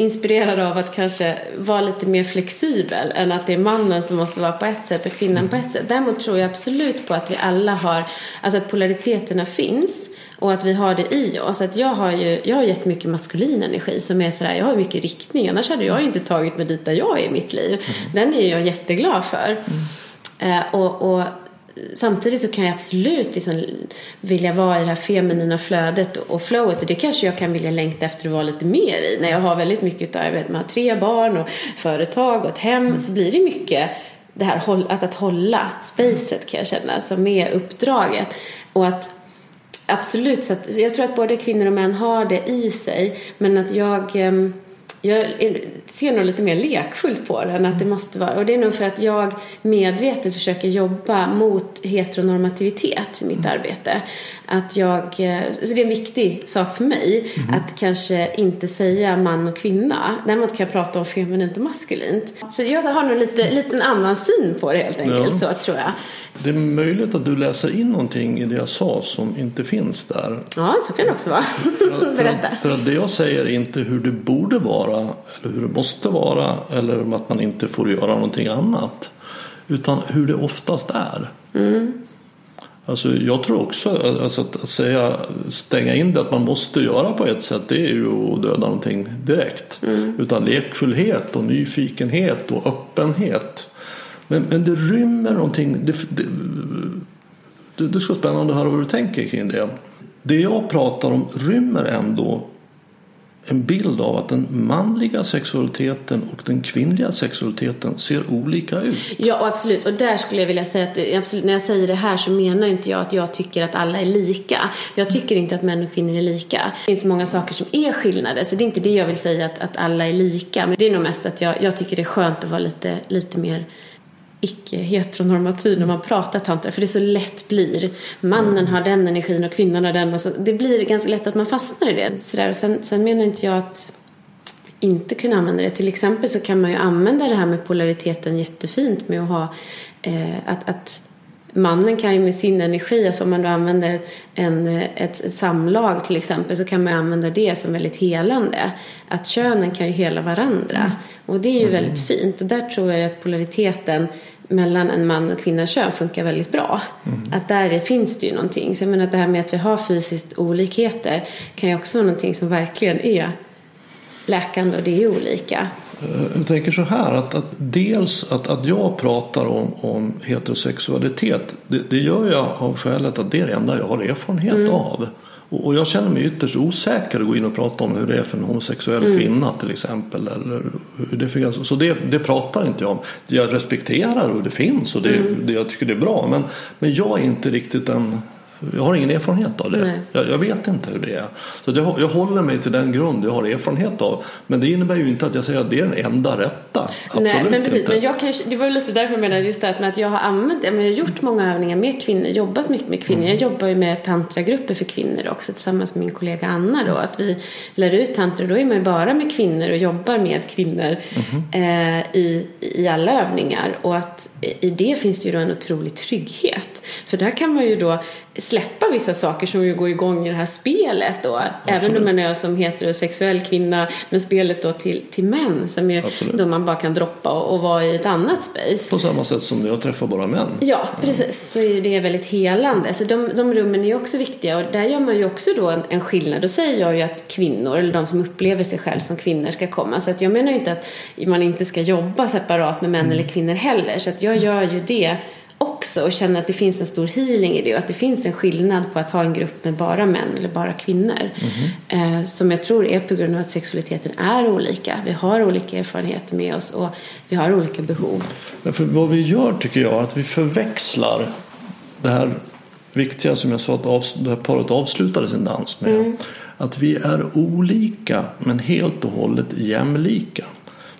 inspirerad av att kanske vara lite mer flexibel än att det är mannen som måste vara på ett sätt och kvinnan på ett sätt. Däremot tror jag absolut på att vi alla har, alltså att polariteterna finns och att vi har det i oss. Att jag har ju jag har jättemycket maskulin energi som är sådär, jag har mycket riktning. Annars hade jag ju inte tagit mig dit där jag är i mitt liv. Den är jag jätteglad för. Eh, och, och samtidigt så kan jag absolut liksom vilja vara i det här feminina flödet och flowet. Och det kanske jag kan vilja längta efter att vara lite mer i. När jag har väldigt mycket av, jag vet, man har tre barn och företag och ett hem så blir det mycket det här att, att hålla spacet kan jag känna som är uppdraget. Och att Absolut, så att jag tror att både kvinnor och män har det i sig. Men att jag, ehm, jag ser nog lite mer lekfullt på det än att det måste vara. Och det är nog för att jag medvetet försöker jobba mot heteronormativitet i mitt arbete. Att jag, eh, så det är en viktig sak för mig att kanske inte säga man och kvinna. Däremot kan jag prata om feminint och maskulint. Så jag har nog lite, lite en annan syn på det helt enkelt, Ja. så tror jag. Det är möjligt att du läser in någonting i det jag sa som inte finns där. Ja, så kan det också vara. För att, Berätta. för att det jag säger är inte hur det borde vara eller hur det måste vara eller att man inte får göra någonting annat. Utan hur det oftast är. Alltså jag tror också alltså att, säga stänga in det att man måste göra på ett sätt det är ju att döda någonting direkt. Mm. Utan lekfullhet och nyfikenhet och öppenhet. Men, men det rymmer någonting. Det, det, det, det ska vara spännande att höra vad du tänker kring det. Det jag pratar om rymmer ändå en bild av att den manliga sexualiteten och den kvinnliga sexualiteten ser olika ut. Ja, absolut. Och där skulle jag vilja säga att absolut, när jag säger det här så menar inte jag att jag tycker att alla är lika. Jag tycker inte att män och kvinnor är lika. Det finns många saker som är skillnader, så det är inte det jag vill säga att, att alla är lika. Men det är nog mest att jag, jag tycker det är skönt att vara lite, lite mer icke-heteronormativ när man pratar tantra för det så lätt blir mannen har den energin och kvinnan har den och så, det blir ganska lätt att man fastnar i det. Så där. Och sen, sen menar inte jag att inte kunna använda det. Till exempel så kan man ju använda det här med polariteten jättefint med att ha eh, att, att mannen kan ju med sin energi, alltså om man då använder en, ett, ett, samlag till exempel så kan man använda det som väldigt helande. Att könen kan ju hela varandra. Mm. Och det är ju mm. väldigt fint. Och där tror jag att polariteten mellan en man och kvinna kön funkar väldigt bra. Mm. Att där finns det ju någonting. Så jag menar att det här med att vi har fysiskt olikheter kan ju också vara någonting som verkligen är läkande och det är olika. Eh, jag tänker så här att, att dels att, att jag pratar om, om heterosexualitet det, det, gör jag av skälet att det är det enda jag har erfarenhet mm. av. Och, och, jag känner mig ytterst osäker att gå in och prata om hur det är för en homosexuell mm. kvinna till exempel. Eller hur det fungerar. Så det, det pratar inte jag om. Jag respekterar och det finns och det, mm. det, jag tycker det är bra. Men, men jag är inte riktigt en jag har ingen erfarenhet av det. Jag, jag, vet inte hur det är. Så jag, jag håller mig till den grund jag har erfarenhet av. Men det innebär ju inte att jag säger att det är den enda rätta. Absolut Nej, men precis. Inte. Men jag kan, det var lite därför jag menade just det med att jag har använt jag har gjort många övningar med kvinnor, jobbat mycket med kvinnor. Mm. Jag jobbar ju med tantragrupper för kvinnor också tillsammans med min kollega Anna då. Att vi lär ut tantra. Då är man ju bara med kvinnor och jobbar med kvinnor mm. eh, i, i alla övningar. Och att i det finns det ju då en otrolig trygghet. För där kan man ju då släppa vissa saker som ju går igång i det här spelet då. Absolut. Även om man är som heterosexuell kvinna. Men spelet då till, till män som ju då man bara kan droppa och, och vara i ett annat space. På samma sätt som jag träffar bara män. Ja, precis. Så är det väldigt helande. Så de, de rummen är ju också viktiga och där gör man ju också då en, en skillnad. Då säger jag ju att kvinnor, eller de som upplever sig själv som kvinnor, ska komma. Så att jag menar ju inte att man inte ska jobba separat med män mm. eller kvinnor heller. Så att jag gör ju det också och känner att det finns en stor healing i det och att det finns en skillnad på att ha en grupp med bara män eller bara kvinnor. Mm. Eh, som jag tror är på grund av att sexualiteten är olika. Vi har olika erfarenheter med oss och vi har olika behov. Men för vad vi gör tycker jag är att vi förväxlar det här viktiga som jag sa att det här paret avslutade sin dans med. Mm. Att vi är olika men helt och hållet jämlika.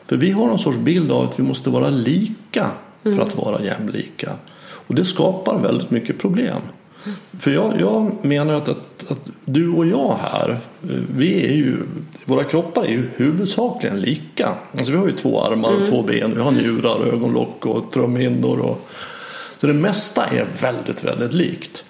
För vi har någon sorts bild av att vi måste vara lika för att vara jämlika. Och det skapar väldigt mycket problem. För jag, jag menar att, att, att, du och jag här, vi är ju, våra kroppar är ju huvudsakligen lika. Alltså vi har ju två armar och mm. två ben, vi har njurar, ögonlock och trumhinnor. Och, så det mesta är väldigt, väldigt likt.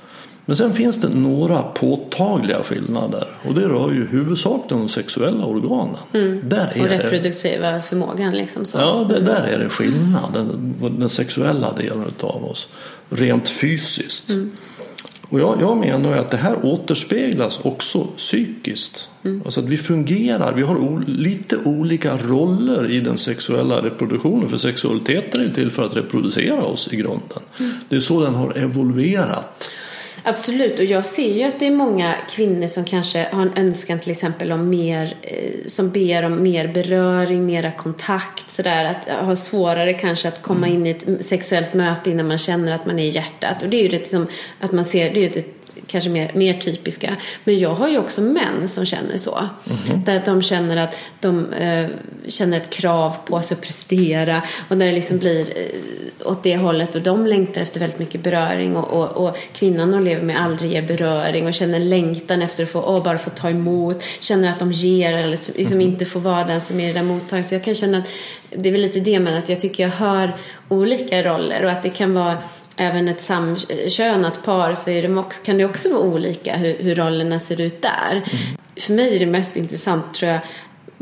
Men sen finns det några påtagliga skillnader och det rör ju huvudsakligen de sexuella organen. Mm. Där är och reproduktiva det, förmågan liksom. Så. Ja, det, där är det skillnad. Den, den sexuella delen av oss. Rent fysiskt. Mm. Och jag, jag menar att det här återspeglas också psykiskt. Mm. Alltså att vi fungerar, vi har o, lite olika roller i den sexuella reproduktionen. För sexualiteten är ju till för att reproducera oss i grunden. Mm. Det är så den har evolverat. Absolut, och jag ser ju att det är många kvinnor som kanske har en önskan till exempel om mer, eh, som ber om mer beröring, mera kontakt sådär. Att ha svårare kanske att komma mm. in i ett sexuellt möte innan man känner att man är i hjärtat. Och det är ju det liksom, att man ser, det är ju ett kanske mer, mer typiska. Men jag har ju också män som känner så. Mm-hmm. Där de känner att de eh, känner ett krav på sig att prestera och när det liksom blir eh, åt det hållet och de längtar efter väldigt mycket beröring och, och, och kvinnan de lever med aldrig ger beröring och känner längtan efter att få, oh, bara få ta emot, känner att de ger eller liksom mm-hmm. inte får vara den som är där mottagaren. Så jag kan känna att det är väl lite det men att jag tycker jag hör olika roller och att det kan vara även ett samkönat par så är det också, kan det också vara olika hur, hur rollerna ser ut där. Mm. För mig är det mest intressant tror jag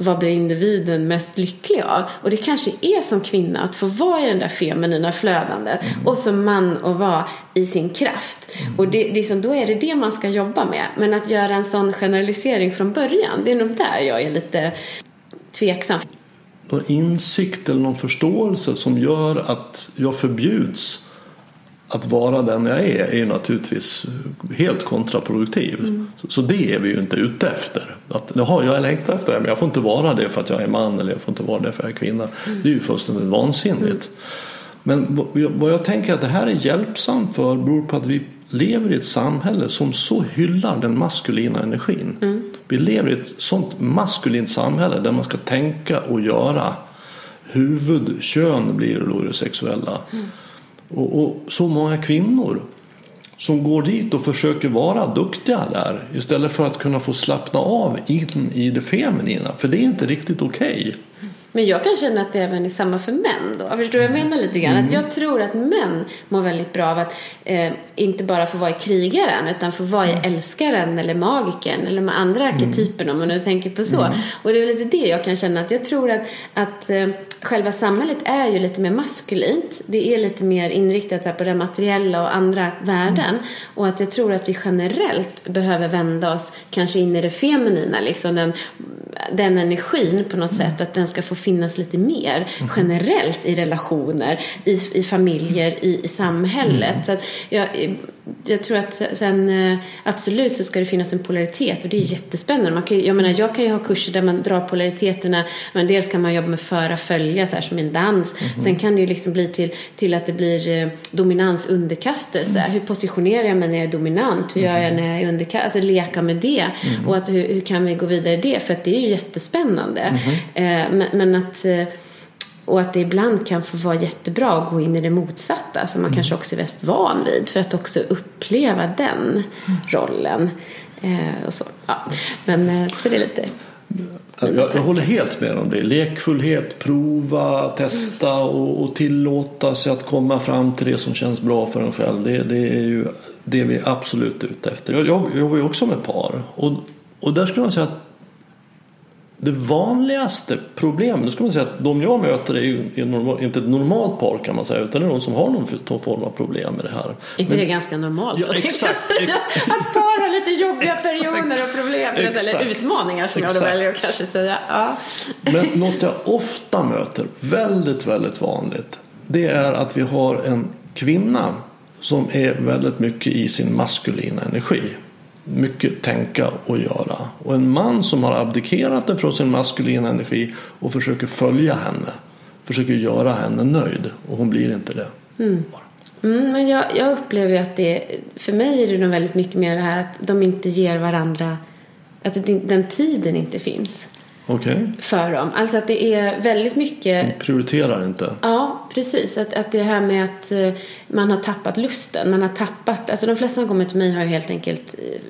vad blir individen mest lycklig av? Och det kanske är som kvinna att få vara i den där feminina flödandet mm. och som man att vara i sin kraft. Mm. Och det, liksom, då är det det man ska jobba med. Men att göra en sån generalisering från början, det är nog där jag är lite tveksam. Någon insikt eller någon förståelse som gör att jag förbjuds att vara den jag är är ju naturligtvis helt kontraproduktiv. Mm. Så, så, det är vi ju inte ute efter. Att, jaha, jag längtar efter det men jag får inte vara det för att jag är man eller jag får inte vara det för att jag är kvinna. Mm. Det är ju fullständigt vansinnigt. Mm. Men vad jag tänker att det här är hjälpsamt för beror på att vi lever i ett samhälle som så hyllar den maskulina energin. Mm. Vi lever i ett sånt maskulint samhälle där man ska tänka och göra. Huvudkön blir då det sexuella. Mm. Och, och, så många kvinnor som går dit och försöker vara duktiga där istället för att kunna få slappna av in i det feminina. För det är inte riktigt okej. Okay. Men jag kan känna att det även är samma för män då. Förstår du jag menar lite grann? Mm. Att jag tror att män mår väldigt bra av att eh, inte bara få vara i krigaren utan få vara i mm. älskaren eller magiken eller med andra mm. arketyperna om man nu tänker på så. Mm. Och det är lite det jag kan känna att jag tror att, att eh, själva samhället är ju lite mer maskulint. Det är lite mer inriktat på det materiella och andra värden. Mm. Och att jag tror att vi generellt behöver vända oss kanske in i det feminina, liksom den, den energin på något mm. sätt, att den ska få finnas lite mer mm. generellt i relationer, i, i familjer, i, i samhället. Mm. Så jag, jag tror att sen eh, absolut så ska det finnas en polaritet och det är jättespännande. Man kan, jag menar, jag kan ju ha kurser där man drar polariteterna. Men dels kan man jobba med föra följa så här som en dans. Mm. Sen kan det ju liksom bli till, till att det blir eh, dominans underkastelse. Mm. Hur positionerar jag mig när jag är dominant? Hur gör jag när jag är underkastad? Alltså leka med det. Mm. Och att, hur, hur, kan vi gå vidare i det? För att det är ju jättespännande. Eh, men, men, att eh, och att det ibland kan få vara jättebra att gå in i det motsatta som man mm. kanske också är mest van vid för att också uppleva den mm. rollen. Eh, och så. Ja. Men eh, så det är lite jag, jag, håller helt med om det. Lekfullhet, prova, testa och, och, tillåta sig att komma fram till det som känns bra för en själv. Det, det är ju det vi är absolut ute efter. Jag, jag jobbar ju också med par och, och där skulle man säga att det vanligaste problemet, då ska man säga att de jag möter är ju inte ett normalt par kan man säga utan det är de som har någon form av problem med det här. inte Men, det ganska normalt? Ja, exakt, att par har lite jobbiga exakt, perioder och problem exakt, eller utmaningar som exakt. jag väljer att kanske säga. Ja. Men något jag ofta möter, väldigt väldigt vanligt, det är att vi har en kvinna som är väldigt mycket i sin maskulina energi mycket tänka och göra. Och en man som har abdikerat från sin maskulina energi och försöker följa henne. Försöker göra henne nöjd och hon blir inte det. Mm. Mm, men jag, jag upplever att det, för mig är det nog väldigt mycket mer det här att de inte ger varandra, att den tiden inte finns. Okay. För dem. Alltså att det är väldigt mycket... De prioriterar inte. Ja, precis. Att, att det här med att eh, man har tappat lusten. Man har tappat... Alltså de flesta som kommer till mig har ju helt enkelt eh,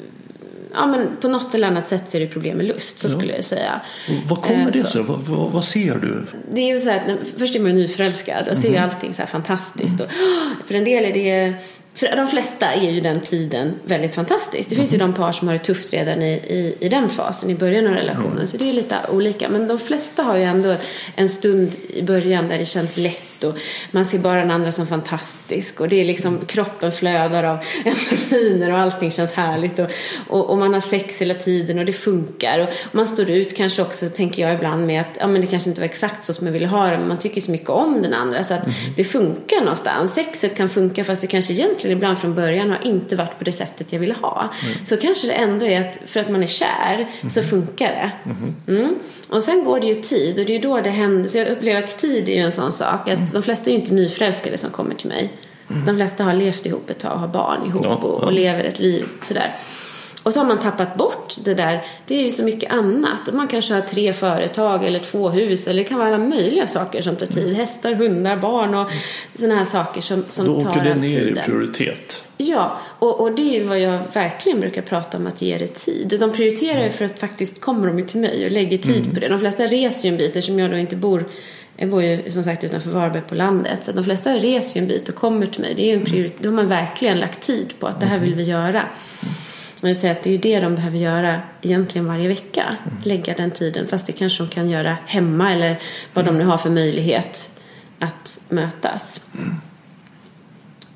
ja, men på något eller annat sätt så är det problem med lust, så ja. skulle jag säga. Vad kommer eh, det sig? Vad, vad, vad, ser du? Det är ju så här, först är man nyförälskad och ser mm. allting så här fantastiskt. Mm. Och, för en del är det för de flesta är ju den tiden väldigt fantastisk. Det finns mm. ju de par som har det tufft redan i, i, i den fasen, i början av relationen. Mm. Så det är lite olika. Men de flesta har ju ändå en stund i början där det känns lätt och man ser bara den andra som fantastisk. Och det är liksom kroppen flödar av endorfiner och allting känns härligt. Och, och, och, man har sex hela tiden och det funkar. Och man står ut kanske också, tänker jag ibland, med att ja, men det kanske inte var exakt så som jag ville ha det. Men man tycker så mycket om den andra så att mm. det funkar någonstans. Sexet kan funka fast det kanske egentligen egentligen ibland från början har inte varit på det sättet jag ville ha. Mm. Så kanske det ändå är att för att man är kär så funkar det. Mm-hmm. Mm. Och sen går det ju tid och det är då det händer. Så jag upplever att tid är ju en sån sak. Att mm. de flesta är ju inte nyförälskade som kommer till mig. Mm. De flesta har levt ihop ett tag och har barn ihop ja, och, och lever ett liv sådär. Och så har man tappat bort det där. Det är ju så mycket annat. Man kanske har tre företag eller två hus. Eller det kan vara alla möjliga saker som tar tid. Mm. Hästar, hundar, barn och sådana här saker som, som Då tar all tiden. Då åker det ner i prioritet. Ja, och, och det är ju vad jag verkligen brukar prata om att ge det tid. De prioriterar ju för att faktiskt kommer de till mig och lägger tid mm. på det. De flesta reser ju en bit eftersom jag då inte bor jag bor ju som sagt utanför Varberg på landet. Så de flesta reser ju en bit och kommer till mig. Det är ju en prioritet. Då har man verkligen lagt tid på att det här vill vi göra. Så man säger att det är ju det de behöver göra egentligen varje vecka. Mm. Lägga den tiden. Fast det kanske de kan göra hemma eller vad de nu har för möjlighet att mötas. Mm.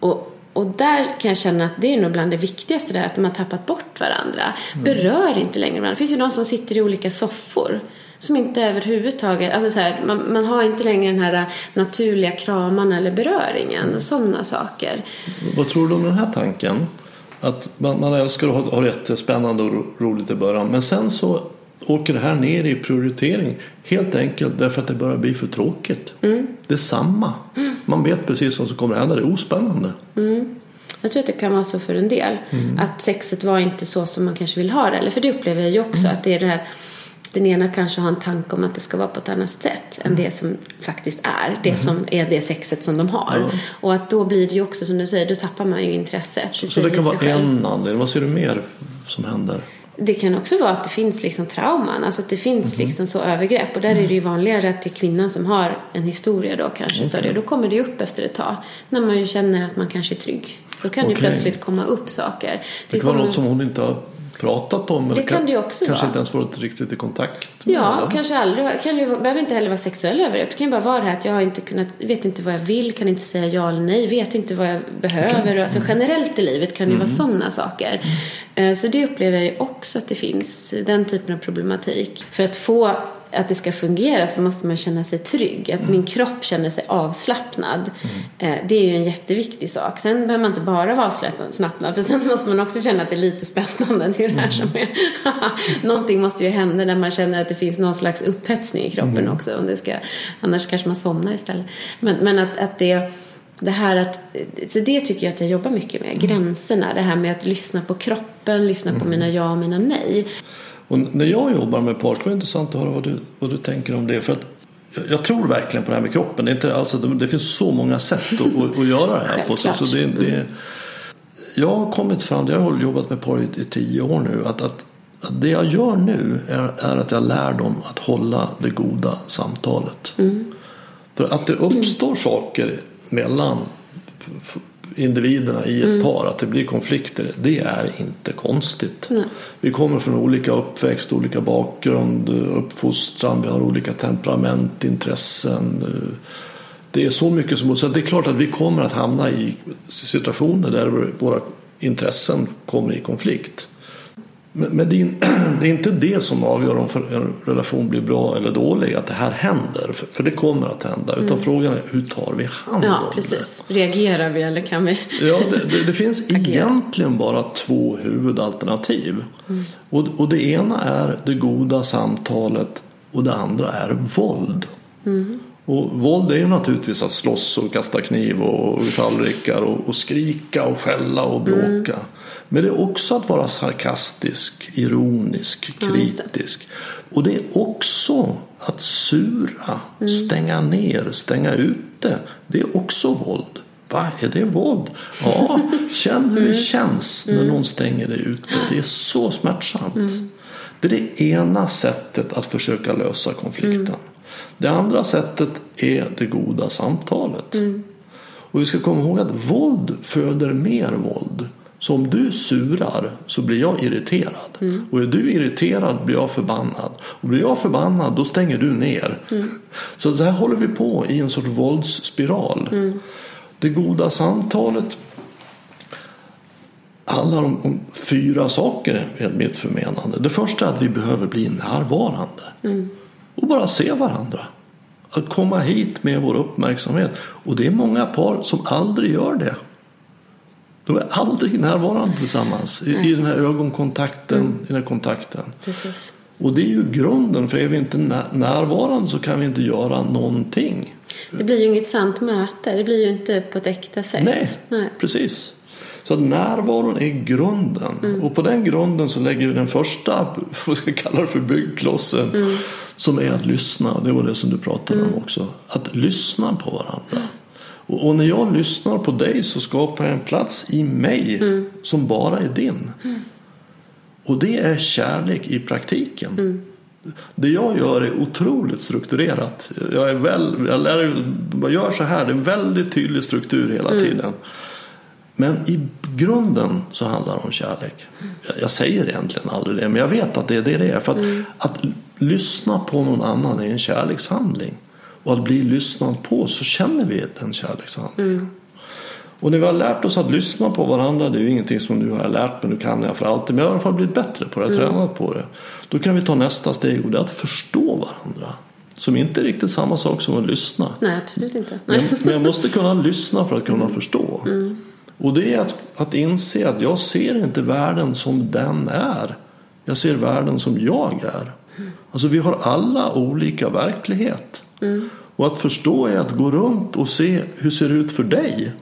Och, och där kan jag känna att det är nog bland det viktigaste där, att de har tappat bort varandra. Mm. Berör inte längre varandra. Det finns ju de som sitter i olika soffor som inte överhuvudtaget, alltså så här, man, man, har inte längre den här naturliga kraman eller beröringen och sådana saker. Vad tror du om den här tanken? Att man, man älskar att ha, ha jättespännande och roligt i början men sen så åker det här ner i prioritering helt enkelt därför att det börjar bli för tråkigt. Mm. Det är samma. Mm. Man vet precis vad som kommer att hända. Det är ospännande. Mm. Jag tror att det kan vara så för en del. Mm. Att sexet var inte så som man kanske vill ha det. Eller för det upplever jag ju också. Mm. Att det är det här den ena kanske har en tanke om att det ska vara på ett annat sätt än det som faktiskt är. Det mm. som är det sexet som de har. Ja. Och att då blir det ju också som du säger, då tappar man ju intresset. Så, så det kan vara en anledning. Vad ser du mer som händer? Det kan också vara att det finns liksom trauman, alltså att det finns mm. liksom så övergrepp. Och där är det ju vanligare att det är kvinnan som har en historia då kanske okay. det. Då kommer det upp efter ett tag. När man ju känner att man kanske är trygg. Då kan okay. det plötsligt komma upp saker. Det, det kan vara något som hon inte har pratat om. Det kan det ju också Kanske vara. inte ens varit riktigt i kontakt med. Ja, kanske aldrig. Kan ju, behöver inte heller vara sexuell övergrepp. Det kan ju bara vara det här att jag inte kunnat, vet inte vad jag vill, kan inte säga ja eller nej, vet inte vad jag behöver. Okay. Alltså mm. generellt i livet kan det ju mm. vara sådana saker. Mm. Så det upplever jag ju också att det finns, den typen av problematik. För att få att det ska fungera så måste man känna sig trygg. Att mm. min kropp känner sig avslappnad. Mm. Eh, det är ju en jätteviktig sak. Sen behöver man inte bara vara avslappnad. För sen måste man också känna att det är lite spännande. Det är det här som är... Någonting måste ju hända när man känner att det finns någon slags upphetsning i kroppen mm. också. Om det ska, annars kanske man somnar istället. Men, men att, att det det här att, så det tycker jag att jag jobbar mycket med. Gränserna, det här med att lyssna på kroppen, lyssna på mina ja och mina nej. Och när jag jobbar med par är det intressant att höra vad du, vad du tänker om det. För att jag tror verkligen på det här med kroppen. Det, är inte, alltså, det, finns så många sätt att, att, göra det här på. Så, så det, det, jag har kommit fram, jag har jobbat med par i, i tio år nu, att, att, att, det jag gör nu är, är, att jag lär dem att hålla det goda samtalet. Mm. För att det uppstår saker mellan individerna i ett mm. par, att det blir konflikter, det är inte konstigt. Nej. Vi kommer från olika uppväxt, olika bakgrund, uppfostran, vi har olika temperament, intressen. Det är så mycket som... Så det är klart att vi kommer att hamna i situationer där våra intressen kommer i konflikt. Men det är inte det som avgör om en relation blir bra eller dålig, att det här händer. För det kommer att hända. Utan mm. frågan är hur tar vi hand ja, om precis. det? Reagerar vi eller kan vi? Ja, det, det, det finns egentligen bara två huvudalternativ. Mm. Och, och det ena är det goda samtalet och det andra är våld. Mm. Och våld är ju naturligtvis att slåss och kasta kniv och tallrikar och, och skrika och skälla och bråka. Men det är också att vara sarkastisk, ironisk, kritisk. Och det är också att sura, mm. stänga ner, stänga ute. Det är också våld. Va, är det våld? Ja, känn hur det mm. känns när mm. någon stänger dig ute. Det är så smärtsamt. Mm. Det är det ena sättet att försöka lösa konflikten. Det andra sättet är det goda samtalet. Och vi ska komma ihåg att våld föder mer våld. Så om du surar så blir jag irriterad. Mm. Och är du irriterad blir jag förbannad. Och blir jag förbannad då stänger du ner. Mm. Så så här håller vi på i en sorts våldsspiral. Mm. Det goda samtalet handlar om, om, fyra saker enligt mitt förmenande. Det första är att vi behöver bli närvarande. Mm. Och bara se varandra. Att komma hit med vår uppmärksamhet. Och det är många par som aldrig gör det. De är aldrig närvarande tillsammans i, i den här ögonkontakten. Mm. I den här kontakten. Precis. Och det är ju grunden, för är vi inte närvarande så kan vi inte göra någonting. Det blir ju inget sant möte, det blir ju inte på ett äkta sätt. Nej, Nej. precis. Så att närvaron är grunden. Mm. Och på den grunden så lägger vi den första, vad ska jag kalla det för, byggklossen. Mm. Som är att lyssna, det var det som du pratade mm. om också. Att lyssna på varandra. Och, och, när jag lyssnar på dig så skapar jag en plats i mig mm. som bara är din. Mm. Och det är kärlek i praktiken. Mm. Det jag gör är otroligt strukturerat. Jag, är väl, jag, lär, jag gör så här, det är en väldigt tydlig struktur hela mm. tiden. Men i grunden så handlar det om kärlek. Jag, jag säger egentligen aldrig det, men jag vet att det är det det är. För att, att lyssna på någon annan är en kärlekshandling. Och att bli lyssnad på så känner vi en kärlekshandling. Och när vi har lärt oss att lyssna på varandra, det är ju ingenting som nu har jag lärt mig, nu kan jag för alltid, men jag har i alla fall blivit bättre på det, har tränat på det. Då kan vi ta nästa steg och det är att förstå varandra. Som inte är riktigt samma sak som att lyssna. Nej, absolut inte. Men, men jag måste kunna lyssna för att kunna förstå. Och det är att, att inse att jag ser inte världen som den är. Jag ser världen som jag är. Alltså vi har alla olika verklighet. Och att förstå är att gå runt och se hur ser det ut för dig.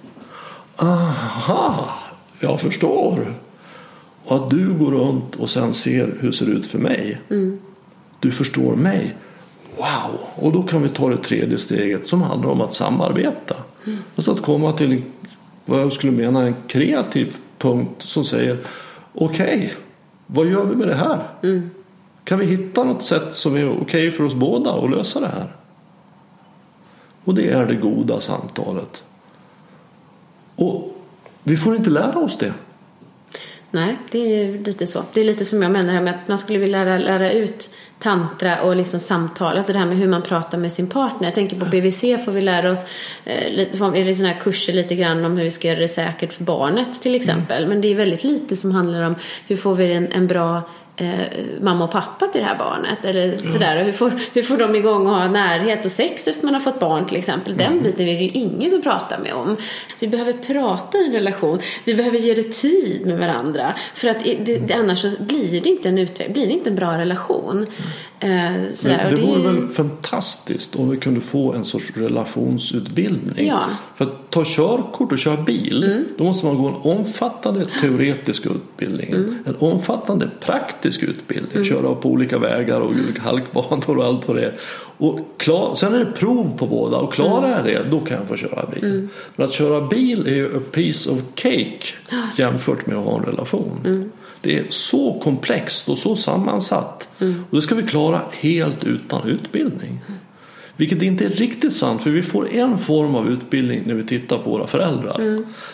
Aha, jag förstår. Och att du går runt och sen ser hur det ser ut för mig. Du förstår mig. Wow! Och då kan vi ta det tredje steget som handlar om att samarbeta. Alltså att komma till vad jag skulle mena en kreativ punkt som säger okej, vad gör vi med det här? Kan vi hitta något sätt som är okej för oss båda att lösa det här? Och det är det goda samtalet. Och vi får inte lära oss det. Nej, det är lite så. Det är lite som jag menar här med att man skulle vilja lära, lära ut tantra och liksom samtal. Alltså det här med hur man pratar med sin partner. Jag tänker på BVC får vi lära oss eh, lite, är det såna här kurser lite grann om hur vi ska göra det säkert för barnet till exempel. Men det är väldigt lite som handlar om hur får vi en, en bra eh, mamma och pappa till det här barnet. Eller sådär. Och hur, får, hur får de igång och ha närhet och sex efter man har fått barn till exempel. Den biten är det ju ingen som pratar med om. Vi behöver prata i en relation. Vi behöver ge det tid med varandra. För att det, det, annars blir det inte en utveckling, blir det inte en bra relation. Eh, sådär. Men det Och vore är- väl fantastiskt om vi kunde få en sorts relationsutbildning. Ja. För att ta körkort och köra bil, då måste man gå en omfattande teoretisk utbildning. En omfattande praktisk utbildning. Köra på olika vägar och olika halkbanor och allt vad det är. Och klar, sen är det prov på båda och klarar jag det, då kan jag få köra bil. Men att köra bil är ju a piece of cake jämfört med att ha en relation. Det är så komplext och så sammansatt. Och det ska vi klara helt utan utbildning. Vilket inte är riktigt sant för vi får en form av utbildning när vi tittar på våra föräldrar.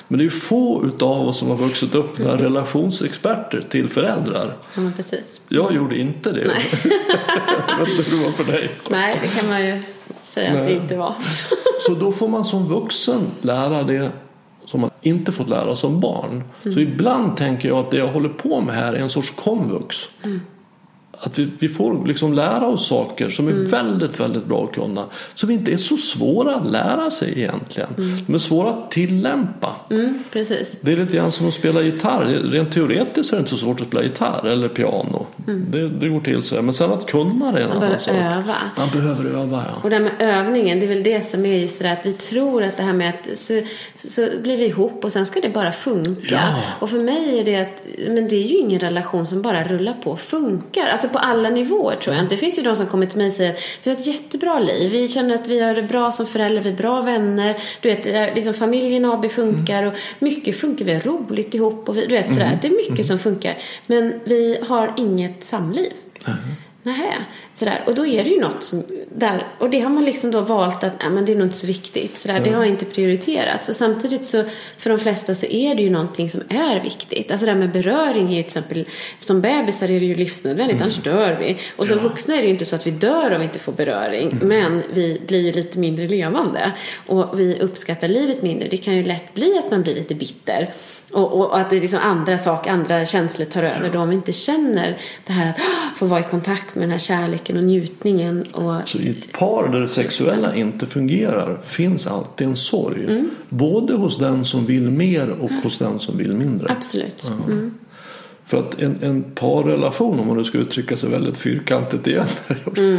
Men det är få utav oss som har vuxit upp med relationsexperter till föräldrar. Ja, men precis. Jag gjorde inte det. Jag vet inte hur det var för dig. Nej, det kan man ju säga att det Nej. inte var. Så då får man som vuxen lära det som man inte fått lära som barn. Så ibland tänker jag att det jag håller på med här är en sorts komvux. Att vi, vi får liksom lära oss saker som är väldigt, väldigt bra att kunna. Som inte är så svåra att lära sig egentligen. De är svåra att tillämpa. Mm, precis. Det är lite grann som att spela gitarr. Rent teoretiskt är det inte så svårt att spela gitarr eller piano. Det, det går till så. Men sen att kunna det är en Man annan sak. öva. Man behöver öva, ja. Och det här med övningen, det är väl det som är just det där att vi tror att det här med att så, så blir vi ihop och sen ska det bara funka. Ja. Och för mig är det att, men det är ju ingen relation som bara rullar på och funkar. Alltså på alla nivåer tror jag inte. Det finns ju de som kommer till mig och säger vi har ett jättebra liv, vi känner att vi har det bra som föräldrar, vi är bra vänner. Du vet, är liksom familjen AB funkar och mycket funkar, vi har roligt ihop och vi, du vet sådär. Det är mycket som funkar. Men vi har inget samliv. Nähä, sådär. Och då är det ju något som, där, och det har man liksom då valt att, nej men det är nog inte så viktigt, sådär. det har inte prioriterats. Och samtidigt så, för de flesta så är det ju någonting som är viktigt. Alltså det här med beröring är ju till exempel, som bebisar är det ju livsnödvändigt, annars dör vi. Och som vuxna är det ju inte så att vi dör om vi inte får beröring, men vi blir ju lite mindre levande. Och vi uppskattar livet mindre. Det kan ju lätt bli att man blir lite bitter. Och, och, och att det är liksom andra saker, andra känslor tar över då om vi inte känner det här att "Ah, få vara i kontakt med den här kärleken och njutningen. Och, Så i ett par där det sexuella inte fungerar finns alltid en sorg. Mm. Både hos den som vill mer och hos den som vill mindre. absolut. Mm. För att en, en parrelation, om man nu ska uttrycka sig väldigt fyrkantigt igen. Mm.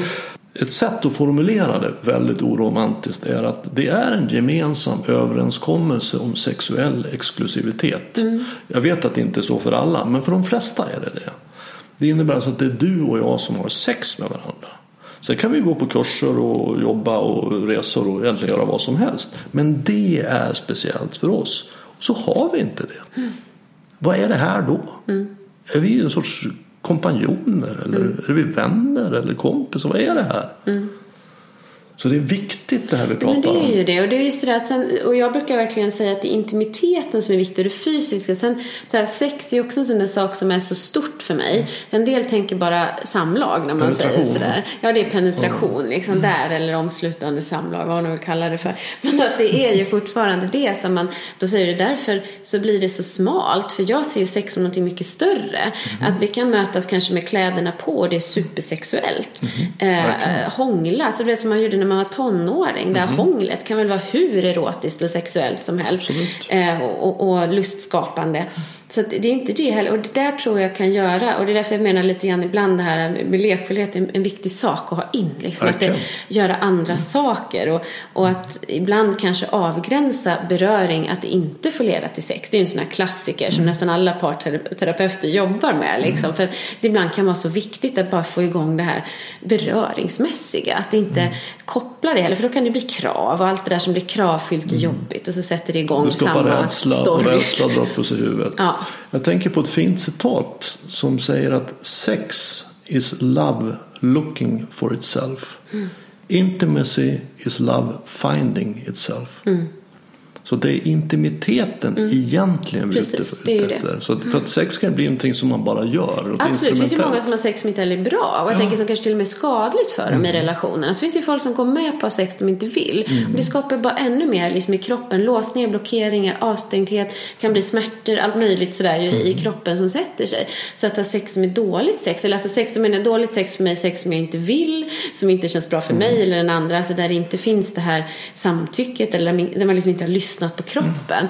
Ett sätt att formulera det väldigt oromantiskt är att det är en gemensam överenskommelse om sexuell exklusivitet. Mm. Jag vet att det inte är så för alla, men för de flesta är det det. Det innebär alltså att det är du och jag som har sex med varandra. Sen kan vi gå på kurser och jobba och resor och egentligen göra vad som helst. Men det är speciellt för oss. Så har vi inte det. Vad är det här då? Är vi en sorts kompanjoner eller är vi vänner eller kompisar? Vad är det här? Så det är viktigt det här vi pratar Men det är om. ju det. Och, det är just det att sen, och jag brukar verkligen säga att det är intimiteten som är viktig och det fysiska. Sen, så här, sex är också en sån där sak som är så stort för mig. En del tänker bara samlag när man säger sådär. Ja, det är penetration liksom där eller omslutande samlag, vad man vill kalla det för. Men att det är ju fortfarande det som man, då säger det därför så blir det så smalt. För jag ser ju sex som någonting mycket större. Att vi kan mötas kanske med kläderna på och det är supersexuellt. Eh, hångla, så det är som man gjorde när man var tonåring. Det här hånglet kan väl vara hur erotiskt och sexuellt som helst. Eh, och, och lustskapande. Så att det är inte det heller. Och det där tror jag kan göra. Och det är därför jag menar lite grann ibland det här med lekfullhet är en, viktig sak att ha in. Liksom, att det, Verkligen. göra andra saker. Och, och att ibland kanske avgränsa beröring. Att det inte får leda till sex. Det är ju en sån här klassiker som nästan alla parterapeuter jobbar med. Liksom. För det ibland kan vara så viktigt att bara få igång det här beröringsmässiga. Att inte koppla det heller. För då kan det bli krav. Och allt det där som blir kravfyllt och jobbigt. Och så sätter det igång Det skapar samma rädsla och story. rädsla drar på sig huvudet. Ja. Jag tänker på ett fint citat som säger att sex is love looking for itself. Mm. Intimacy is love finding itself. Mm. Så det är intimiteten egentligen vi Precis, det är ute det. efter. Så att för att sex kan bli någonting som man bara gör. och Absolut, det finns ju många som har sex som inte är bra och jag tänker som kanske till och med är skadligt för dem i Mm. relationerna. Så finns det ju folk som går med på sex de inte vill. Mm. Och det skapar bara ännu mer liksom, i kroppen. Låsningar, blockeringar, avstängdhet, kan bli smärtor, allt möjligt sådär ju, i Mm. kroppen som sätter sig. Så att ha sex som är dåligt sex, eller alltså sex som är dåligt sex för mig, sex som jag inte vill, som inte känns bra för Mm. mig eller den andra, alltså där det inte finns det här samtycket eller där man liksom inte har lyssnat på kroppen.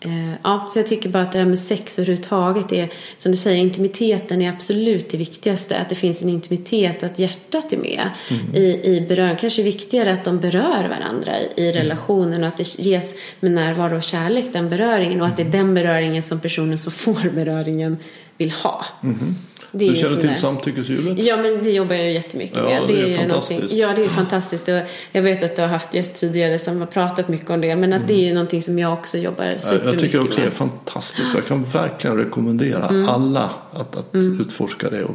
Eh, Ja, så jag tycker bara att det här med sex överhuvudtaget är, som du säger, intimiteten är absolut det viktigaste. Att det finns en intimitet och att hjärtat är med i, i beröring. Kanske viktigare att de berör varandra i, i relationen och att det ges med närvaro och kärlek, den beröringen. Och att det är den beröringen som personen som får beröringen vill ha. Mm-hmm. Det är Du känner till där- samtyckeshjulet? Ja, men det jobbar jag ju jättemycket Ja, med. det är ju fantastiskt. någonting- Ja, det är fantastiskt. Och jag vet att du har haft gäst tidigare som har pratat mycket om det. Men att det är ju någonting som jag också jobbar supermycket Jag tycker också det är med. fantastiskt. Jag kan verkligen rekommendera Mm. alla att, att utforska det. Och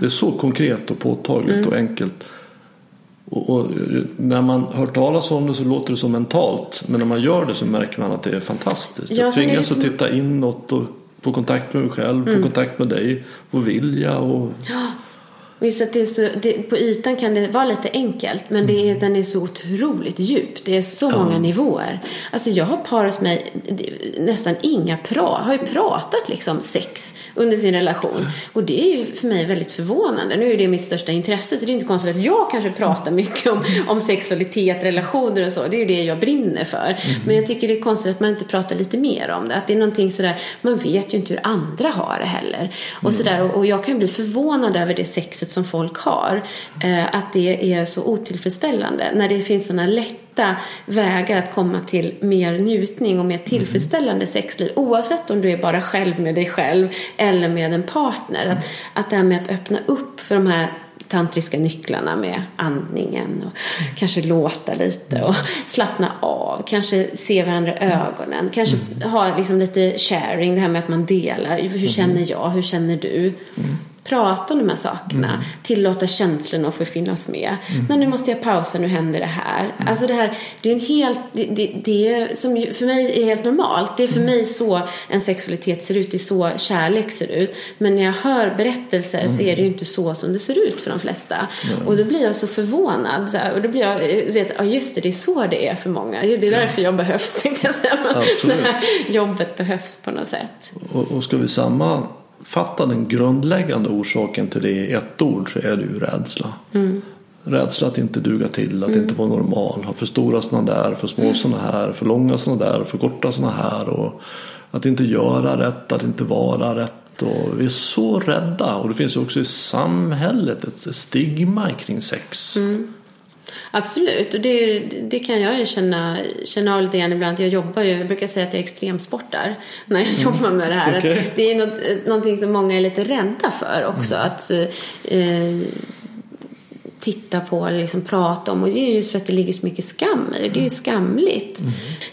det är så konkret och påtagligt Mm. och enkelt. Och, och när man hör talas om det så låter det så mentalt. Men när man gör det så märker man att det är fantastiskt. Ja, jag är det tvingas att titta inåt och få kontakt med mig själv, Mm. få kontakt med dig, få vilja och Visst att det är så, det, på ytan kan det vara lite enkelt men det är, den är så otroligt djup. Det är så många nivåer. Alltså jag har par hos mig, nästan inga pra, har ju pratat liksom sex under sin relation. Och det är ju för mig väldigt förvånande. Nu är det mitt största intresse så det är inte konstigt att jag kanske pratar mycket om, om sexualitet, relationer och så. Det är ju det jag brinner för. Men jag tycker det är konstigt att man inte pratar lite mer om det. Att det är någonting sådär, man vet ju inte hur andra har det heller. Och, sådär, och, och jag kan bli förvånad över det sexet som folk har. Eh, att det är så otillfredsställande. När det finns sådana lätta vägar att komma till mer njutning och mer tillfredsställande sexliv. Oavsett om du är bara själv med dig själv eller med en partner. Att, att det här med att öppna upp för de här tantriska nycklarna med andningen och kanske låta lite och slappna av, kanske se varandra i ögonen, kanske ha liksom lite sharing, det här med att man delar, hur känner jag, hur känner du? Prata om de här sakerna, tillåta känslorna att få finnas med. Nej, nu måste jag pausa, nu händer det här. Alltså det här, det är en helt, det, det, det som för mig är helt normalt. Det är för mig så en sexualitet ser ut, det är så kärlek ser ut. Men när jag hör berättelser så är det ju inte så som det ser ut för de flesta. Och då blir jag så förvånad. Så här, och då blir jag, eh, vet, ja just det, det är så det är för många. Det är därför jag behövs, tänkte jag säga. Men Absolut. det här jobbet behövs på något sätt. Och, och ska vi sammanfatta den grundläggande orsaken till det i ett ord så är det ju rädsla. Rädsla att inte duga till, att inte vara normal, ha för stora sådana där, för små sådana här, för långa sådana där, för korta sådana här. Och att inte göra rätt, att inte vara rätt. Och vi är så rädda och det finns ju också i samhället ett stigma kring sex. Absolut, och det, det kan jag ju känna, känna av lite grann ibland. Jag jobbar ju, jag brukar säga att jag extremsportar när jag jobbar med det här. Att det är något, någonting som många är lite rädda för också. Att eh, titta på eller liksom prata om. Och det är just för att det ligger så mycket skam i det. Det är ju skamligt.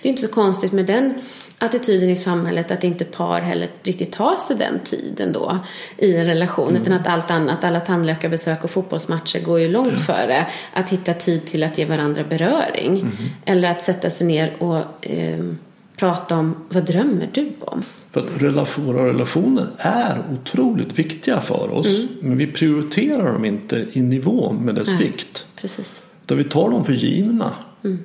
Det är inte så konstigt med den attityden i samhället att inte par heller riktigt tar sig den tiden då i en relation. Mm. Utan att allt annat, alla tandläkarbesök och fotbollsmatcher går ju långt mm. före att hitta tid till att ge varandra beröring. Mm. Eller att sätta sig ner och eh, prata om vad drömmer du om? För att våra relationer är otroligt viktiga för oss. Mm. Men vi prioriterar dem inte i nivå med dess Nej, vikt. Precis. Utan vi tar dem för givna. Mm.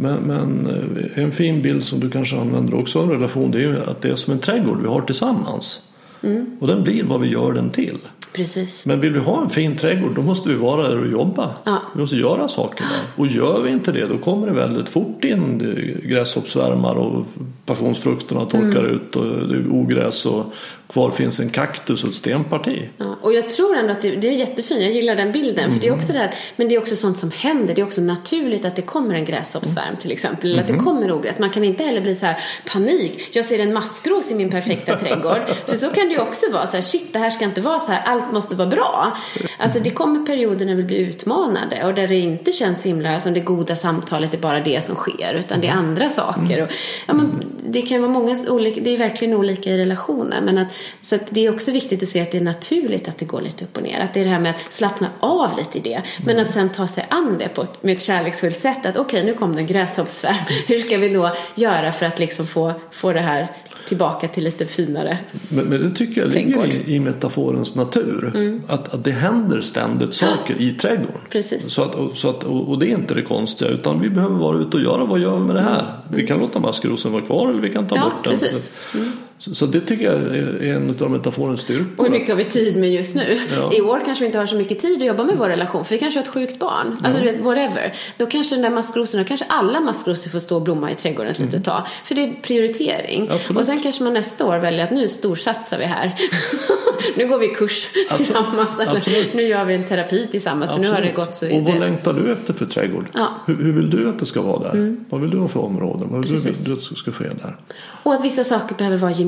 Men, men, eh, en fin bild som du kanske använder också av en relation det är ju att det är som en trädgård vi har tillsammans. Mm. Och den blir vad vi gör den till. Precis. Men vill vi ha en fin trädgård då måste vi vara där och jobba. Ja. Vi måste göra saker där. Och gör vi inte det då kommer det väldigt fort in gräshoppsvärmar och passionsfrukterna torkar mm. ut och det är ogräs och kvar finns en kaktus och ett stenparti. Ja, och jag tror ändå att det, det är jättefint, jag gillar den bilden. Mm. För det är också det här, men det är också sånt som händer. Det är också naturligt att det kommer en gräshoppsvärm till exempel. Eller att det mm. kommer ogräs. Man kan inte heller bli så här panik. Jag ser en maskros i min perfekta trädgård. För så kan det ju också vara så här, shit det här ska inte vara så här, allt måste vara bra. Alltså det kommer perioder när vi blir utmanade och där det inte känns så himla som det goda samtalet är bara det som sker. Utan det är andra saker. Och, ja, men, det kan vara många olika, det är verkligen olika i relationer. Men att så det är också viktigt att se att det är naturligt att det går lite upp och ner. Att det är det här med att slappna av lite i det. Men mm. att sen ta sig an det på ett, med ett kärleksfullt sätt. Att okej, okay, nu kom det en gräshoppsvärm. Hur ska vi då göra för att liksom få, få det här tillbaka till lite finare Men, men det tycker jag ligger i, i metaforens natur. Mm. Att, att det händer ständigt saker i trädgården. Precis. Så att, så att, och det är inte det konstiga utan vi behöver vara ute och göra vad gör vi med det här. Mm. Vi kan låta maskrosen vara kvar eller vi kan ta ja, bort den. Precis. Mm. Så, så, det tycker jag är en av metaforens styrkor. Och hur mycket har vi tid med just nu? Ja. I år kanske vi inte har så mycket tid att jobba med vår relation för vi kanske har ett sjukt barn. Alltså ja. du vet, whatever. Då kanske den där maskrosorna, kanske alla maskrosor får stå och blomma i trädgården ett mm. litet tag. För det är prioritering. Absolut. Och sen kanske man nästa år väljer att nu storsatsar vi här. nu går vi kurs Absolut. tillsammans. Eller nu gör vi en terapi tillsammans. För nu har det gått så. Och vad det... längtar du efter för trädgård? Ja. Hur, hur, vill du att det ska vara där? Mm. Vad vill du ha för områden? Vad vill Precis. du att ska ske där? Och att vissa saker behöver vara gemensamma.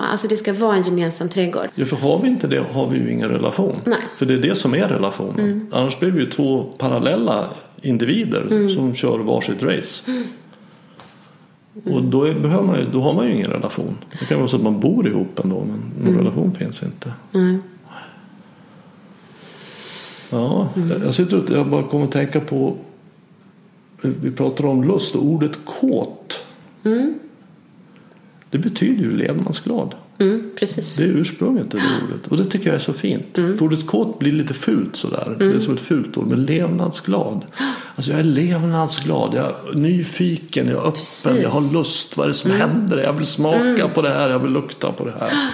Alltså det ska vara en gemensam trädgård. Ja, för har vi inte det har vi ju ingen relation. Nej. För det är det som är relationen. Mm. Annars blir vi ju två parallella individer mm. som kör varsitt race. Mm. Och då, är, behöver man ju, då har man ju ingen relation. Det kan vara så att man bor ihop ändå men någon mm. relation finns inte. Nej. Ja, mm. jag sitter jag bara kommer att tänka på vi pratar om lust och ordet kåt. Mm. Det betyder ju levnadsglad. Mm, precis. Det är ursprunget till det ordet. Och det tycker jag är så fint. Mm. För ordet kåt blir lite fult sådär. Mm. Det är som ett fult ord. Men levnadsglad. Alltså jag är levnadsglad. Jag är nyfiken. Jag är öppen. Precis. Jag har lust. Vad är det som mm. händer? Jag vill smaka mm. på det här. Jag vill lukta på det här.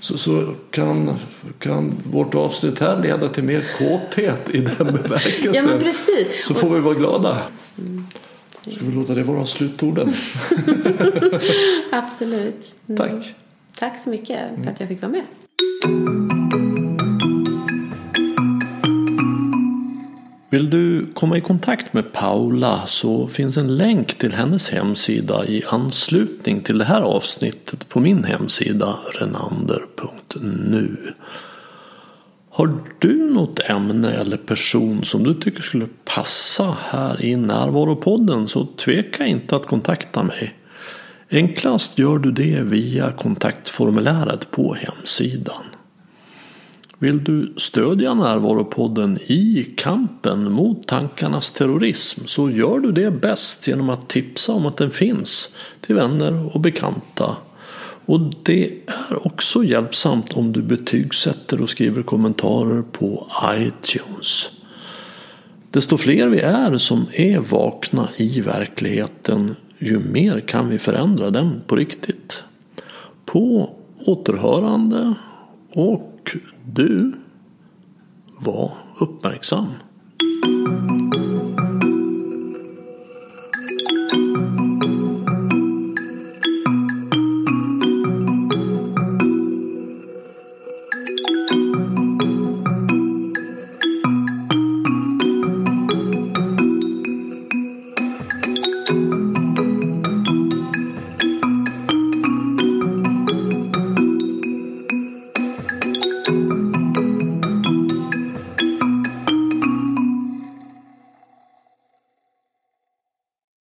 Så, så kan, kan vårt avsnitt här leda till mer kåthet i den bemärkelsen. ja men precis. Så får vi vara glada. Mm. Ska vi låta det vara slutorden? Absolut. Mm. Tack. Tack så mycket för att jag fick vara med. Vill du komma i kontakt med Paula så finns en länk till hennes hemsida i anslutning till det här avsnittet på min hemsida renander.nu. Har du något ämne eller person som du tycker skulle passa här i Närvaropodden så tveka inte att kontakta mig. Enklast gör du det via kontaktformuläret på hemsidan. Vill du stödja Närvaropodden i kampen mot tankarnas terrorism så gör du det bäst genom att tipsa om att den finns till vänner och bekanta och det är också hjälpsamt om du betygsätter och skriver kommentarer på iTunes. Desto fler vi är som är vakna i verkligheten ju mer kan vi förändra den på riktigt. På återhörande och du var uppmärksam.